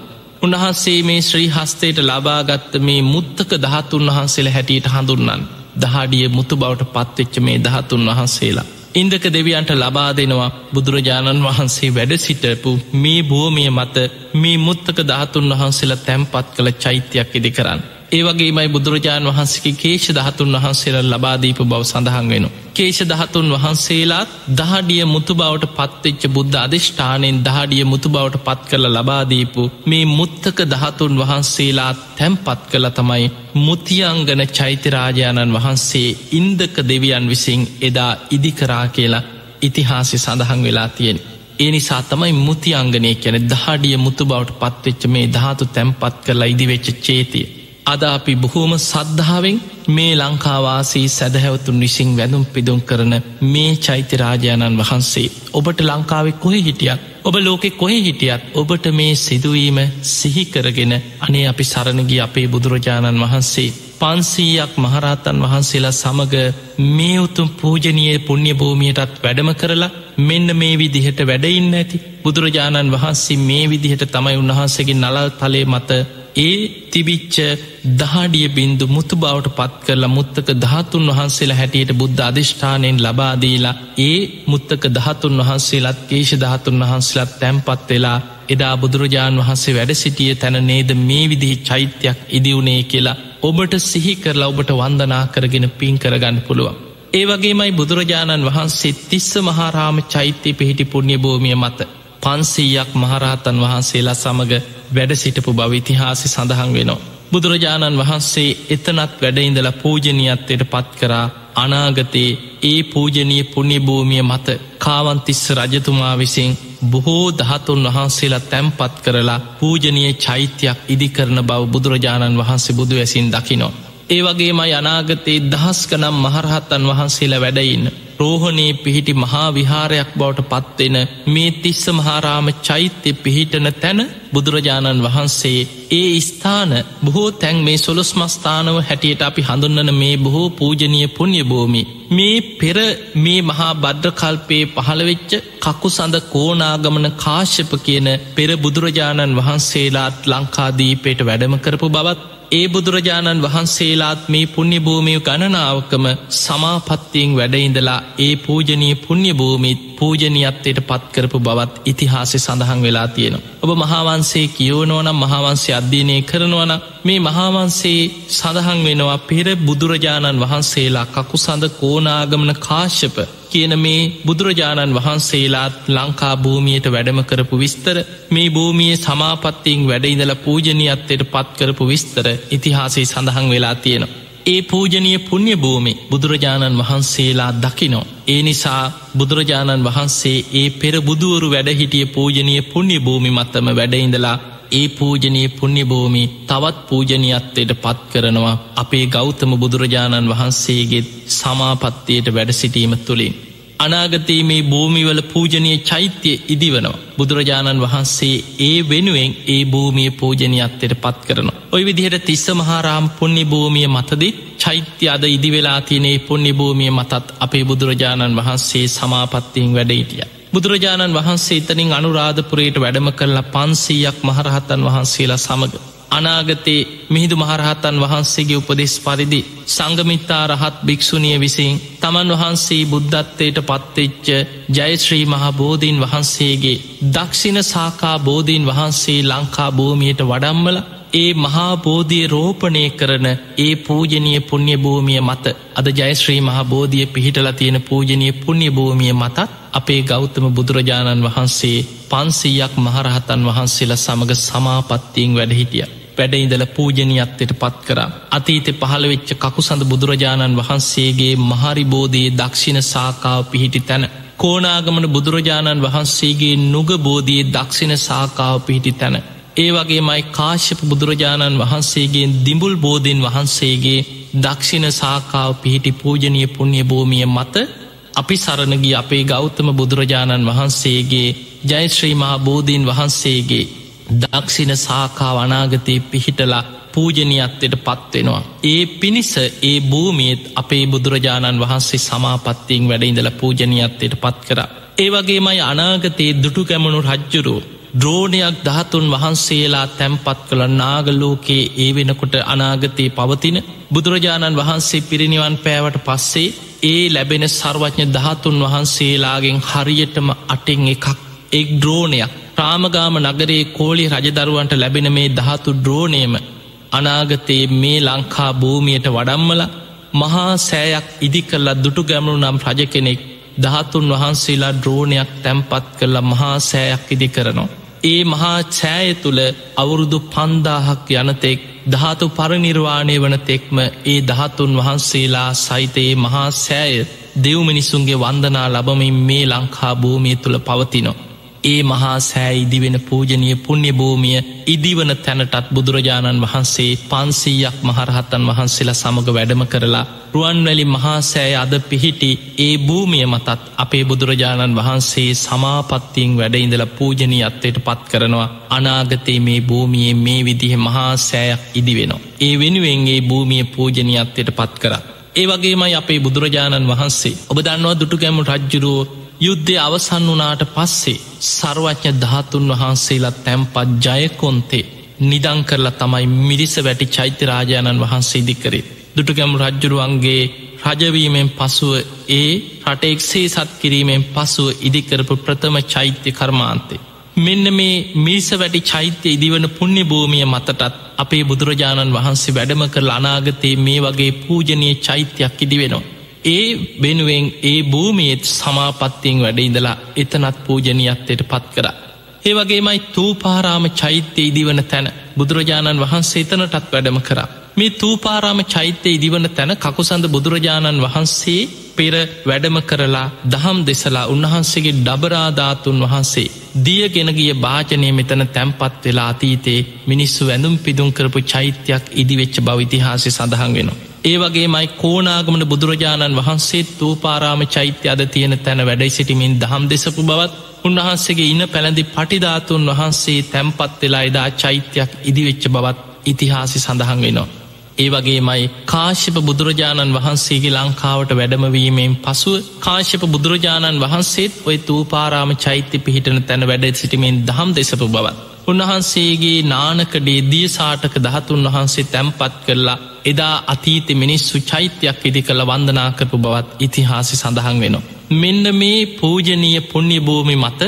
උන්වහන්සේ මේ ශ්‍රී හස්තයට ලබාගත්ත මේ මුත්තක දහතුන් වහන්සේල හැටියට හඳුන්නන්. දහඩිය මුතු බවට පත්වෙච්ච මේ දහතුන් වහන්සේලා. ඉන්දක දෙවියන්ට ලබා දෙනවා බුදුරජාණන් වහන්සේ වැඩ සිටපු මේ භූමිය මත මේ මුත්තක ධාතුන් වහන්සේලා තැම්පත් කළ චෛත්‍යයක් ඉදි කරන්න. ඒවගේමයි බුදුරජාණන් වහන්සේගේ කේෂ දහතුන් වහන්සේලා ලබාදීප බව සඳහන් වෙන. කේෂ දහතුන් වහන්සේලාත් දහඩිය මුතු බවට පත්වෙච්ච බුද්ධ අධිෂ්ඨානයෙන් දහඩිය මුතු බවට පත් කළ ලබාදීපු මේ මුත්තක දහතුන් වහන්සේලාත් තැම්පත් කළ තමයි මුතියංගන චෛත්‍යරාජාණන් වහන්සේ ඉන්දක දෙවියන් විසින් එදා ඉදිකරා කියලා ඉතිහාසි සඳහන් වෙලා තියෙන. ඒ නිසා තමයි මුතියංගනය කැන දහඩිය මුතු බවට පත්වෙච්ච මේ ධාතු තැම්පත් කරලා ඉදිවෙච්ච චේතිය. අද අපි බොහෝම සද්ධාවෙන් මේ ලංකාවාසී සැදහැවතුන් විසින් වැදුම් පිදුම් කරන මේ චෛත්‍යරාජාණන් වහන්සේ. ඔබට ලංකාවෙ කොහෙ හිටියත් ඔබ ලෝකෙ කොහෙ හිටියත් ඔබට මේ සිදුවීම සිහිකරගෙන අනේ අපි සරණගි අපේ බුදුරජාණන් වහන්සේ පන්සීයක් මහරහතන් වහන්සේලා සමඟ මේ උතුම් පූජනය පුුණ්‍ය භූමියටත් වැඩම කරලා මෙන්න මේ විදිහට වැඩඉන්න ඇති. බුදුරජාණන් වහන්සේ මේ විදිහට තමයි උන්වහන්සේගේ නලල් තලේ මත ඒ තිබිච්ච දහඩිය බින්දු මුතු බවට පත් කරලා මුත්තක දහතුන් වහන්සේලා හැටියට බුද්ධ අධිෂ්ඨානයෙන් ලබාදීලා ඒ මුත්තක දහතුන් වහන්සේලත් කේෂ දහතුන් වහන්සේලත් තැම්පත් වෙලා එදා බුදුරජාණන් වහන්සේ වැඩ සිටිය තැන නේද මේ විදිහි චෛත්‍යයක් ඉදිවුණේ කියලා ඔබට සිහි කරලා ඔබට වන්දනා කරගෙන පින් කරගන්න පුළුවන්. ඒ වගේමයි බුදුරජාණන් වහන්සේ තිස්ස මහාරාම චෛත්‍යය පිහිටි පුුණ්‍ය භූමිය මත පන්සීයක් මහරහතන් වහන්සේලා සමඟ වැඩ සිටපු බව ඉතිහාසි සඳහන් වෙනවා. බුදුරජාණන් වහන්සේ එතනත් වැඩඉඳල පූජනීයත්වයට පත් කරා අනාගතයේ ඒ පූජනීය පුුණ්‍යභූමිය මත කාවන්තිස්ස රජතුමා විසින් බොහෝ දහතුන් වහන්සේලා තැම්පත් කරලා පූජනීය චෛත්‍යයක් ඉදිකරන බව බුදුරජාණන් වහන්සේ බුදු ඇසින් දකිනෝ. ඒ වගේම අනාගතයේ දහස්කනම් මහරහත්තන් වහන්සේලා වැඩඉන්න. රෝහණයේ පිහිටි මහා විහාරයක් බවට පත්වෙන මේ තිස්ස මහාරාම චෛත්‍ය පිහිටන තැන බුදුරජාණන් වහන්සේ ඒ ස්ථාන බොහෝ තැන් මේ සොලොස් මස්ථානව හැටියට අපි හඳුන්නන මේ බොහෝ පූජනය පුුණ්්‍ය භූමි. මේ පෙර මේ මහා බද්ධකල්පයේ පහළවෙච්ච කකු සඳ කෝනාගමන කාශ්‍යප කියන පෙර බුදුරජාණන් වහන්සේලාත් ලංකාදීපයට වැඩම කරපු බවත් ඒ බුදුරජාණන් වහන්සේලාත් මේ පුුණ්‍ය භූමිය ගණනාවකම සමාපත්තියෙන් වැඩඉඳලා ඒ පූජනී පුුණ්‍ය භූමිත් පූජනීයත්වයට පත්කරපු බවත් ඉතිහාසය සඳහන් වෙලා තියෙන. ඔබ මහාවන්සේ කියවනවනම් මහාවන්සේ අධ්‍යනය කරනවන මේ මහාවන්සේ සඳහන් වෙනවා පෙර බුදුරජාණන් වහන්සේලා කකු සඳ කෝනාගමන කාශ්‍යප කියන මේ බුදුරජාණන් වහන්සේලාත් ලංකා භූමියයට වැඩම කරපු විස්තර මේ භූමියයේ සමාපත්තියෙන් වැඩඉඳල පූජනීයත්වයට පත්කරපු විස්තර ඉතිහාසේ සඳහන් වෙලා තියෙනවා. ඒ පූජනීය පුුණ්‍ය භූමි බුදුරජාණන් වහන්සේලා දකිනෝ. ඒ නිසා බුදුරජාණන් වහන්සේ ඒ පෙර බුදුවරු වැඩහිටිය පූජනීය පුුණ්‍ය භූමි මත්තම වැඩඉඳලා ඒ පූජනී පුුණ්‍ය භූමි තවත් පූජනීයත්වයට පත් කරනවා අපේ ගෞතම බුදුරජාණන් වහන්සේගෙත් සමාපත්තියට වැඩ සිටීම තුළින්. අනාගතයේ මේ භූමිවල පූජනය චෛත්‍යය ඉදිවනවා. බුදුරජාණන් වහන්සේ ඒ වෙනුවෙන් ඒ භූමිය පූජනයත්තයට පත් කරන. ඔය විදිහට තිස්ස මහාරාම් පුුණ්‍ය භූමිය මතදි චෛත්‍ය අද ඉදිවෙලා තියනේ පුුණ්‍ය භූමිය මතත් අපේ බුදුරජාණන් වහන්සේ සමාපත්තියෙන් වැඩයිටිය. බුදුරජාණන් වහන්සේ එතනින් අනුරාධපුරයට වැඩම කරලා පන්සීයක් මහරහතන් වහන්සේලා සමඟ. අනාගතේ මිහිදු මහරහතන් වහන්සේගේ උපදෙස් පරිදි සංගමිත්තා රහත් භික්‍ෂුණිය විසින් තමන් වහන්සේ බුද්ධත්වයට පත්වෙච්ච ජයශ්‍රී මහා බෝධීන් වහන්සේගේ දක්ෂිණ සාකා බෝධීන් වහන්සේ ලංකා භූමියයට වඩම්මල ඒ මහා බෝධිය රෝපණය කරන ඒ පූජනය පුුණ්‍ය භූමිය මත අද ජයශ්‍රී මහා බෝධිය පිහිටල තියෙන පූජනය පුුණ්‍ය භූමිය මතත් අපේ ගෞතම බුදුරජාණන් වහන්සේ පන්සීයක් මහරහතන් වහන්සේලා සමඟ සමාපත්තියෙන් වැඩහිටිය. වැඩඉදල පූජනයත්වයට පත් කර. අතීත පහළවෙච්ච කකුසඳ බුදුරජාණන් වහන්සේගේ මහරිබෝධයේ දක්ෂිණ සාකාව පිහිටි තැන. කෝනාගමන බුදුරජාණන් වහන්සේගේ නුගබෝධයේ දක්ෂිණ සාකාව පිහිටි තැන. ඒ වගේ මයි කාශ්‍යප බුදුරජාණන් වහන්සේගේ දිඹුල් බෝධීන් වහන්සේගේ දක්ෂිණ සාකාව පිහිටි පූජනය පුුණ්‍ය භූමිය මත අපි සරණගි අපේ ගෞතම බුදුරජාණන් වහන්සේගේ ජයශ්‍රී මහා බෝධීන් වහන්සේගේ දක්ෂින සාකා වනාගතයේ පිහිටලා පූජනයත්වයට පත්වෙනවා. ඒ පිණිස ඒ භූමියත් අපේ බුදුරජාණන් වහන්සේ සමාපත්තියෙන් වැඩඉඳල පූජනයත්වයට පත් කර. ඒ වගේමයි අනාගතයේ දුටු ගැමණු රජ්ජුරු ද්‍රෝණයක් දහතුන් වහන්සේලා තැම්පත් කළ නාගලෝකයේ ඒ වෙනකොට අනාගතයේ පවතින බුදුරජාණන් වහන්සේ පිරිනිවන් පෑවට පස්සේ ඒ ලැබෙන සර්වඥ දහතුන් වහන්සේලාගෙන් හරියටම අටෙන් එකක් එක් ද්‍රෝණයක් ප්‍රාමගාම නගරේ කෝලි රජදරුවන්ට ලැබෙන මේ දහතු ද්‍රෝණයම අනාගතයේ මේ ලංකා භූමියයට වඩම්මල මහා සෑයක් ඉදි කරලා දුටු ගැමුණු නම් රජ කෙනෙක් දහතුන් වහන්සේලා ද්‍රෝණයක් තැම්පත් කරලා මහා සෑයක් ඉදි කරනවා. ඒ මහා ඡෑය තුළ අවුරුදු පන්දාහක් යනතෙක් ධාතු පරනිර්වාණය වන තෙක්ම ඒ දහතුන් වහන්සේලා සහිතයේ මහා සෑය දෙව්මිනිසුන්ගේ වන්දනා ලබමින් මේ ලංකා භූමිය තුළ පවතිනො. ඒ මහා සෑ ඉදිවෙන පූජනය පුුණ්‍ය භූමිය ඉදිවන තැනටත් බුදුරජාණන් වහන්සේ පන්සීයක් මහරහත්තන් වහන්සේලා සමඟ වැඩම කරලා රුවන්වැලි මහා සෑ අද පිහිටි ඒ භූමිය මතත් අපේ බුදුරජාණන් වහන්සේ සමාපත්තියෙන් වැඩඉඳල පූජනී අත්වයට පත් කරනවා අනාගතයේ මේ භූමියයේ මේ විදිහ මහා සෑයක් ඉදිවෙනවා. ඒ වෙනුවෙන්ගේ භූමිය පූජනී අත්වයට පත් කර. ඒ වගේමයි අපේ බුදුරජාණන් වහන්සේ ඔබ දන්නවා දුටු ගැමු රජ්ජුරුවෝ යුද්ධය අවසන් වනාට පස්සේ සර්වඥ ධාතුන් වහන්සේලා තැම්පත් ජයකොන්තේ නිදං කරලා තමයි මිරිස වැටි චෛත්‍යරාජාණන් වහන්සේ ඉදිකරේ. දුටුගැම් රජ්ජුරුවන්ගේ රජවීමෙන් පසුව ඒ රටෙක්සේ සත් කිරීමෙන් පසුව ඉදිකරපු ප්‍රථම චෛත්‍ය කර්මාන්තේ. මෙන්න මේ මිරිස වැටි චෛත්‍ය ඉදිවන පුුණ්‍ය භූමිය මතටත් අපේ බුදුරජාණන් වහන්සේ වැඩම කර අනාගතයේ මේ වගේ පූජනය චෛත්‍යයක් ඉදිවෙනවා. ඒ වෙනුවෙන් ඒ භූමියත් සමාපත්තියෙන් වැඩ ඉඳලා එතනත් පූජනයත්තයට පත් කර. ඒ වගේමයි තූපාරාම චෛත්‍ය ඉදිවන තැන බුදුරජාණන් වහන්සේ එතනටත් වැඩම කර. මේ තූපාරාම චෛත්‍ය ඉදිවන තැන කකුසඳ බුදුරජාණන් වහන්සේ පෙර වැඩම කරලා දහම් දෙසලා උන්වහන්සේගේ ඩබරාධාතුන් වහන්සේ දියගෙනගිය භාජනය මෙතන තැම්පත් වෙලා අතීතේ මිනිස්සු වැඳුම් පිදුම් කරපු චෛත්‍යයක් ඉදිවෙච්ච බවිතිහාසි සඳහන් වෙනවා. ඒ වගේ මයි කෝනාගමන බුදුරජාණන් වහන්සේ තූපාරාම චෛත්‍ය අද තියෙන තැන වැඩයි සිටිමින් දහම් දෙසපු බවත් උන්වහන්සේගේ ඉන්න පැළඳි පටිධාතුන් වහන්සේ තැම්පත් වෙලා එදා චෛත්‍යයක් ඉදිවෙච්ච බවත් ඉතිහාසි සඳහන් වෙනවා. ඒ වගේමයි කාශ්‍යප බුදුරජාණන් වහන්සේගේ ලංකාවට වැඩමවීමෙන් පසුව කාශ්‍යප බුදුරජාණන් වහන්සේත් ඔය තූපාරාම චෛත්‍ය පිහිටන තැන වැඩ සිටිමෙන් දහම් දෙසපු බවත්. උන්වහන්සේගේ නානකඩේ දිය සාටක දහතුන් වහන්සේ තැම්පත් කරලා එදා අතීත මිනිස්සු චෛත්‍යයක් ඉදි කළ වන්දනාකරපු බවත් ඉතිහාසි සඳහන් වෙනවා. මෙන්න මේ පූජනීය පුුණ්‍ය භූමි මත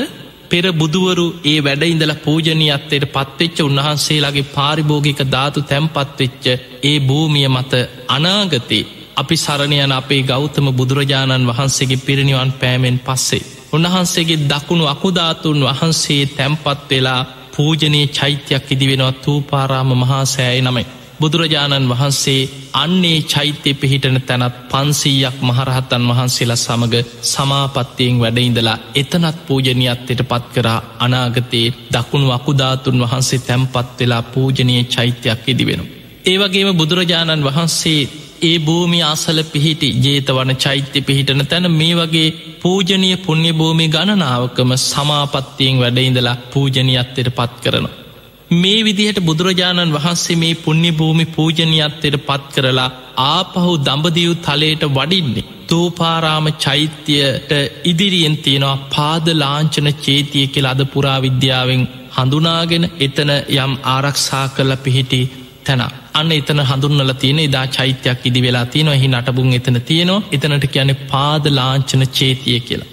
පෙර බුදුවරු ඒ වැඩ ඉඳල පූජනීයත්තයට පත්වෙච්ච උන්වහන්සේලාගේ පාරිභෝගික ධාතු තැම්පත්වෙච්ච ඒ භූමිය මත අනාගතේ අපි සරණයන අපේ ගෞතම බුදුරජාණන් වහන්සේගේ පිරිනිවන් පෑමෙන් පස්සේ. උන්වහන්සේගේ දකුණු අකුධාතුන් වහන්සේ තැම්පත් වෙලා පූජනී චෛත්‍යයක් ඉදිවෙනවා තූපාරාම මහාසෑය නමයි. බුදුරජාණන් වහන්සේ අන්නේ චෛත්‍යය පිහිටන තැනත් පන්සීයක් මහරහත්තන් වහන්සේලා සමඟ සමාපත්තියෙන් වැඩඉඳලා එතනත් පූජනයත්තයට පත් කරා අනාගතයේ දකුණු අකුධාතුන් වහන්සේ තැම්පත් වෙලා පූජනය චෛත්‍යයක් ඉදිවෙන. ඒවගේම බුදුරජාණන් වහන්සේ ඒ භූමි අසල පිහිටි ජේතවන චෛත්‍ය පිහිටන තැන මේ වගේ පූජනය පුුණ්‍ය භූමි ගණනාවකම සමාපත්තියෙන් වැඩඉඳලා පූජනයත්තයට පත් කරනවා. මේ විදිහට බුදුරජාණන් වහන්සේ මේ පුුණ්‍ය භූමි පූජනයත්තයට පත් කරලා ආපහු දඹදිව් තලයට වඩින්නේ. තූපාරාම චෛත්‍යයට ඉදිරියෙන් තියෙනවා පාද ලාංචන චේතිය කෙල අද පුරා විද්‍යාවෙන් හඳුනාගෙන එතන යම් ආරක්ෂා කල පිහිටි තැන අන්න එතන හඳුන්නල තියෙන දා චෛත්‍යයක් ඉදි වෙලා තියෙනවා එහි නටබුන් එතන තියෙනවා එතනට කියන පාද ලාංචන චේතිය කියලා.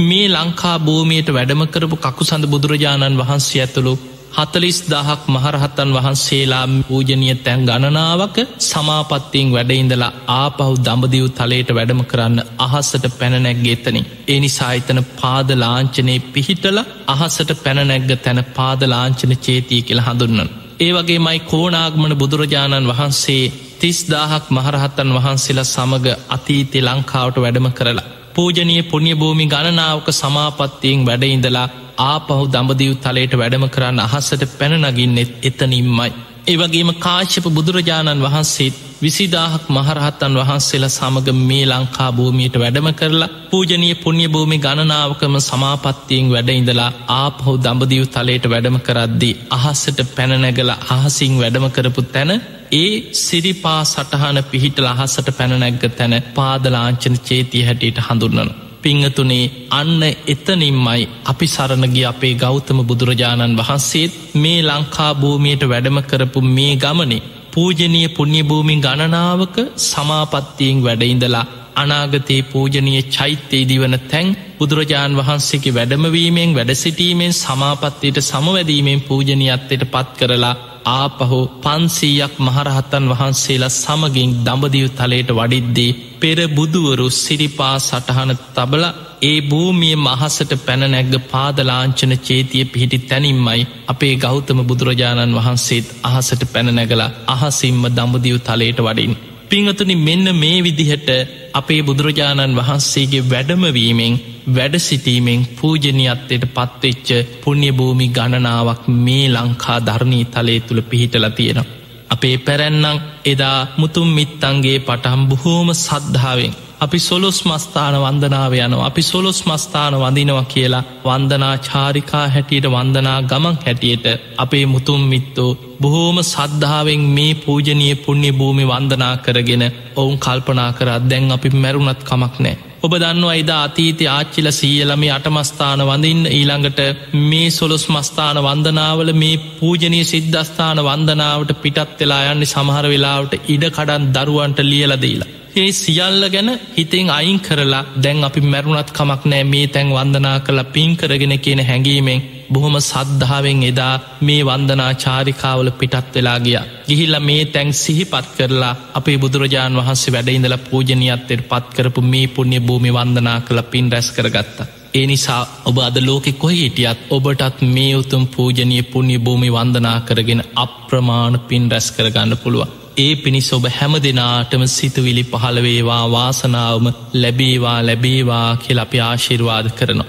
මේ ලංකා භූමියයට වැඩම කරපු කකු සඳ බුදුරජාණන් වහන්සේ ඇතුළු හතලිස් දහක් මහරහත්තන් වහන්සේලා පූජනය තැන් ගණනාවක සමාපත්තියෙන් වැඩඉඳලා ආපහු දඹදිව් තලයට වැඩම කරන්න අහස්සට පැනනැක්ගේ එතනින්. ඒ නිසා එතන පාදලාංචනය පිහිටල අහසට පැනනැග්ග තැන පාදලාංචන චේතිය කියල හඳුන්නන්. ඒ වගේ මයි කෝනාගමන බුදුරජාණන් වහන්සේ තිස්දාහක් මහරහත්තන් වහන්සේලා සමඟ අතීතය ලංකාවට වැඩම කරලා. පූජනය පුුණ්‍ය භූමි ගණනාවක සමාපත්තියෙන් වැඩඉඳලා ආපහු දඹදිව් තලයට වැඩම කරන්න අහස්සට පැනනගින්නෙත් එතනින්මයි. ඒවගේම කාශ්‍යප බුදුරජාණන් වහන්සේත් විසිදාහක් මහරහත්තන් වහන්සේලා සමඟ මේ ලංකා භූමියයට වැඩම කරලා පූජනය පුුණ්‍ය භූමි ගණනාවකම සමාපත්තියෙන් වැඩඉඳලා ආපහු දඹදිව් තලයට වැඩම කරද්දී අහස්සට පැනනැගල අහසිං වැඩම කරපු තැන ඒ සිරිපා සටහන පිහිටල අහසට පැනනැග්ග තැන පාදලාංචන චේතිය හැටියට හඳුන්නනවා. පිංහතුනේ අන්න එතනින්මයි අපි සරණගි අපේ ගෞතම බුදුරජාණන් වහන්සේත් මේ ලංකා භූමියයට වැඩම කරපු මේ ගමනේ පූජනීය පුුණ්‍යභූමි ගණනාවක සමාපත්තියෙන් වැඩඉඳලා අනාගතයේ පූජනීය චෛත්‍යයේදී වන තැන් බුදුරජාණන් වහන්සේගේ වැඩමවීමෙන් වැඩසිටීමෙන් සමාපත්තියට සමවැදීමෙන් පූජනයත්තයට පත් කරලා ආපහු පන්සීයක් මහරහත්තන් වහන්සේලා සමගින් දඹදිව තලයට වඩිද්දී පෙර බුදුවරු සිරිපා සටහන තබල ඒ භූමිය මහසට පැනනැග්ග පාදලාංචන චේතිය පිහිටි තැනින්මයි අපේ ගෞතම බුදුරජාණන් වහන්සේත් අහසට පැනනැගල අහසිම්ම දඹදිව තලයට වඩින්. පිංහතුනි මෙන්න මේ විදිහට අපේ බුදුරජාණන් වහන්සේගේ වැඩමවීමෙන් වැඩසිටීමෙන් පූජනයත්තයට පත්වෙච්ච පුුණ්‍ය භූමි ගණනාවක් මේ ලංකා ධර්ණී තලේ තුළ පිහිටල තියෙනවා. අපේ පැරැන්නම් එදා මුතුම් මිත්තන්ගේ පටහම් බොහෝම සද්ධාවෙන් අපි සොලොස් මස්ථාන වන්දනාව යනවා අපි සොලොස් මස්ථාන වඳනවා කියලා වන්දනා චාරිකා හැටියට වන්දනා ගමන් හැටියට අපේ මුතුම් මිත්තෝ බොහෝම සද්ධාවෙන් මේ පූජනය පුුණ්‍ය භූමි වන්දනා කරගෙන ඔවුන් කල්පනා කරත් දැන් අපි මැරුණත් කමක් නෑ ඔබ දන්නවා අයිදා අතීතය ආච්චිල සීයලම අටමස්ථාන වඳින් ඊළඟට මේ සොලොස් මස්ථාන වන්දනාවල මේ පූජනී සිද්ධස්ථාන වන්දනාවට පිටත් වෙලා යන්නේ සමහර වෙලාවට ඉඩ කඩන් දරුවන්ට ලියලදීලා. ඒ සියල්ල ගැන හිතෙන් අයින් කරලා දැන් අපි මැරුණත් කමක් නෑ මේ තැන් වන්දනා කළ පින් කරගෙන කියන හැඟීමෙන් බොහොම සද්ධාවෙන් එදා මේ වන්දනා චාරිකාවල පිටත් වෙලා ගිය. ගිහිල්ල මේ තැන් සිහිපත් කරලා අපේ බුදුරජාණන් වහන්සේ වැඩඉඳල පූජනයත්තෙට පත් කරපු මේ පුුණ්‍ය භූමි වන්දනා කළ පින් රැස් කරගත්තා. ඒ නිසා ඔබ අද ලෝකෙ කොයි හිටියත් ඔබටත් මේ උතුම් පූජනය පුුණ්‍ය භූමි වන්දනා කරගෙන අප්‍රමාණ පින් රැස් කරගන්න පුළුවන්. ඒ පිණිස් ඔබ හැම දෙනාටම සිතුවිලි පහළවේවා වාසනාවම ලැබේවා ලැබේවා කියල අපි ආශිර්වාද කරනවා.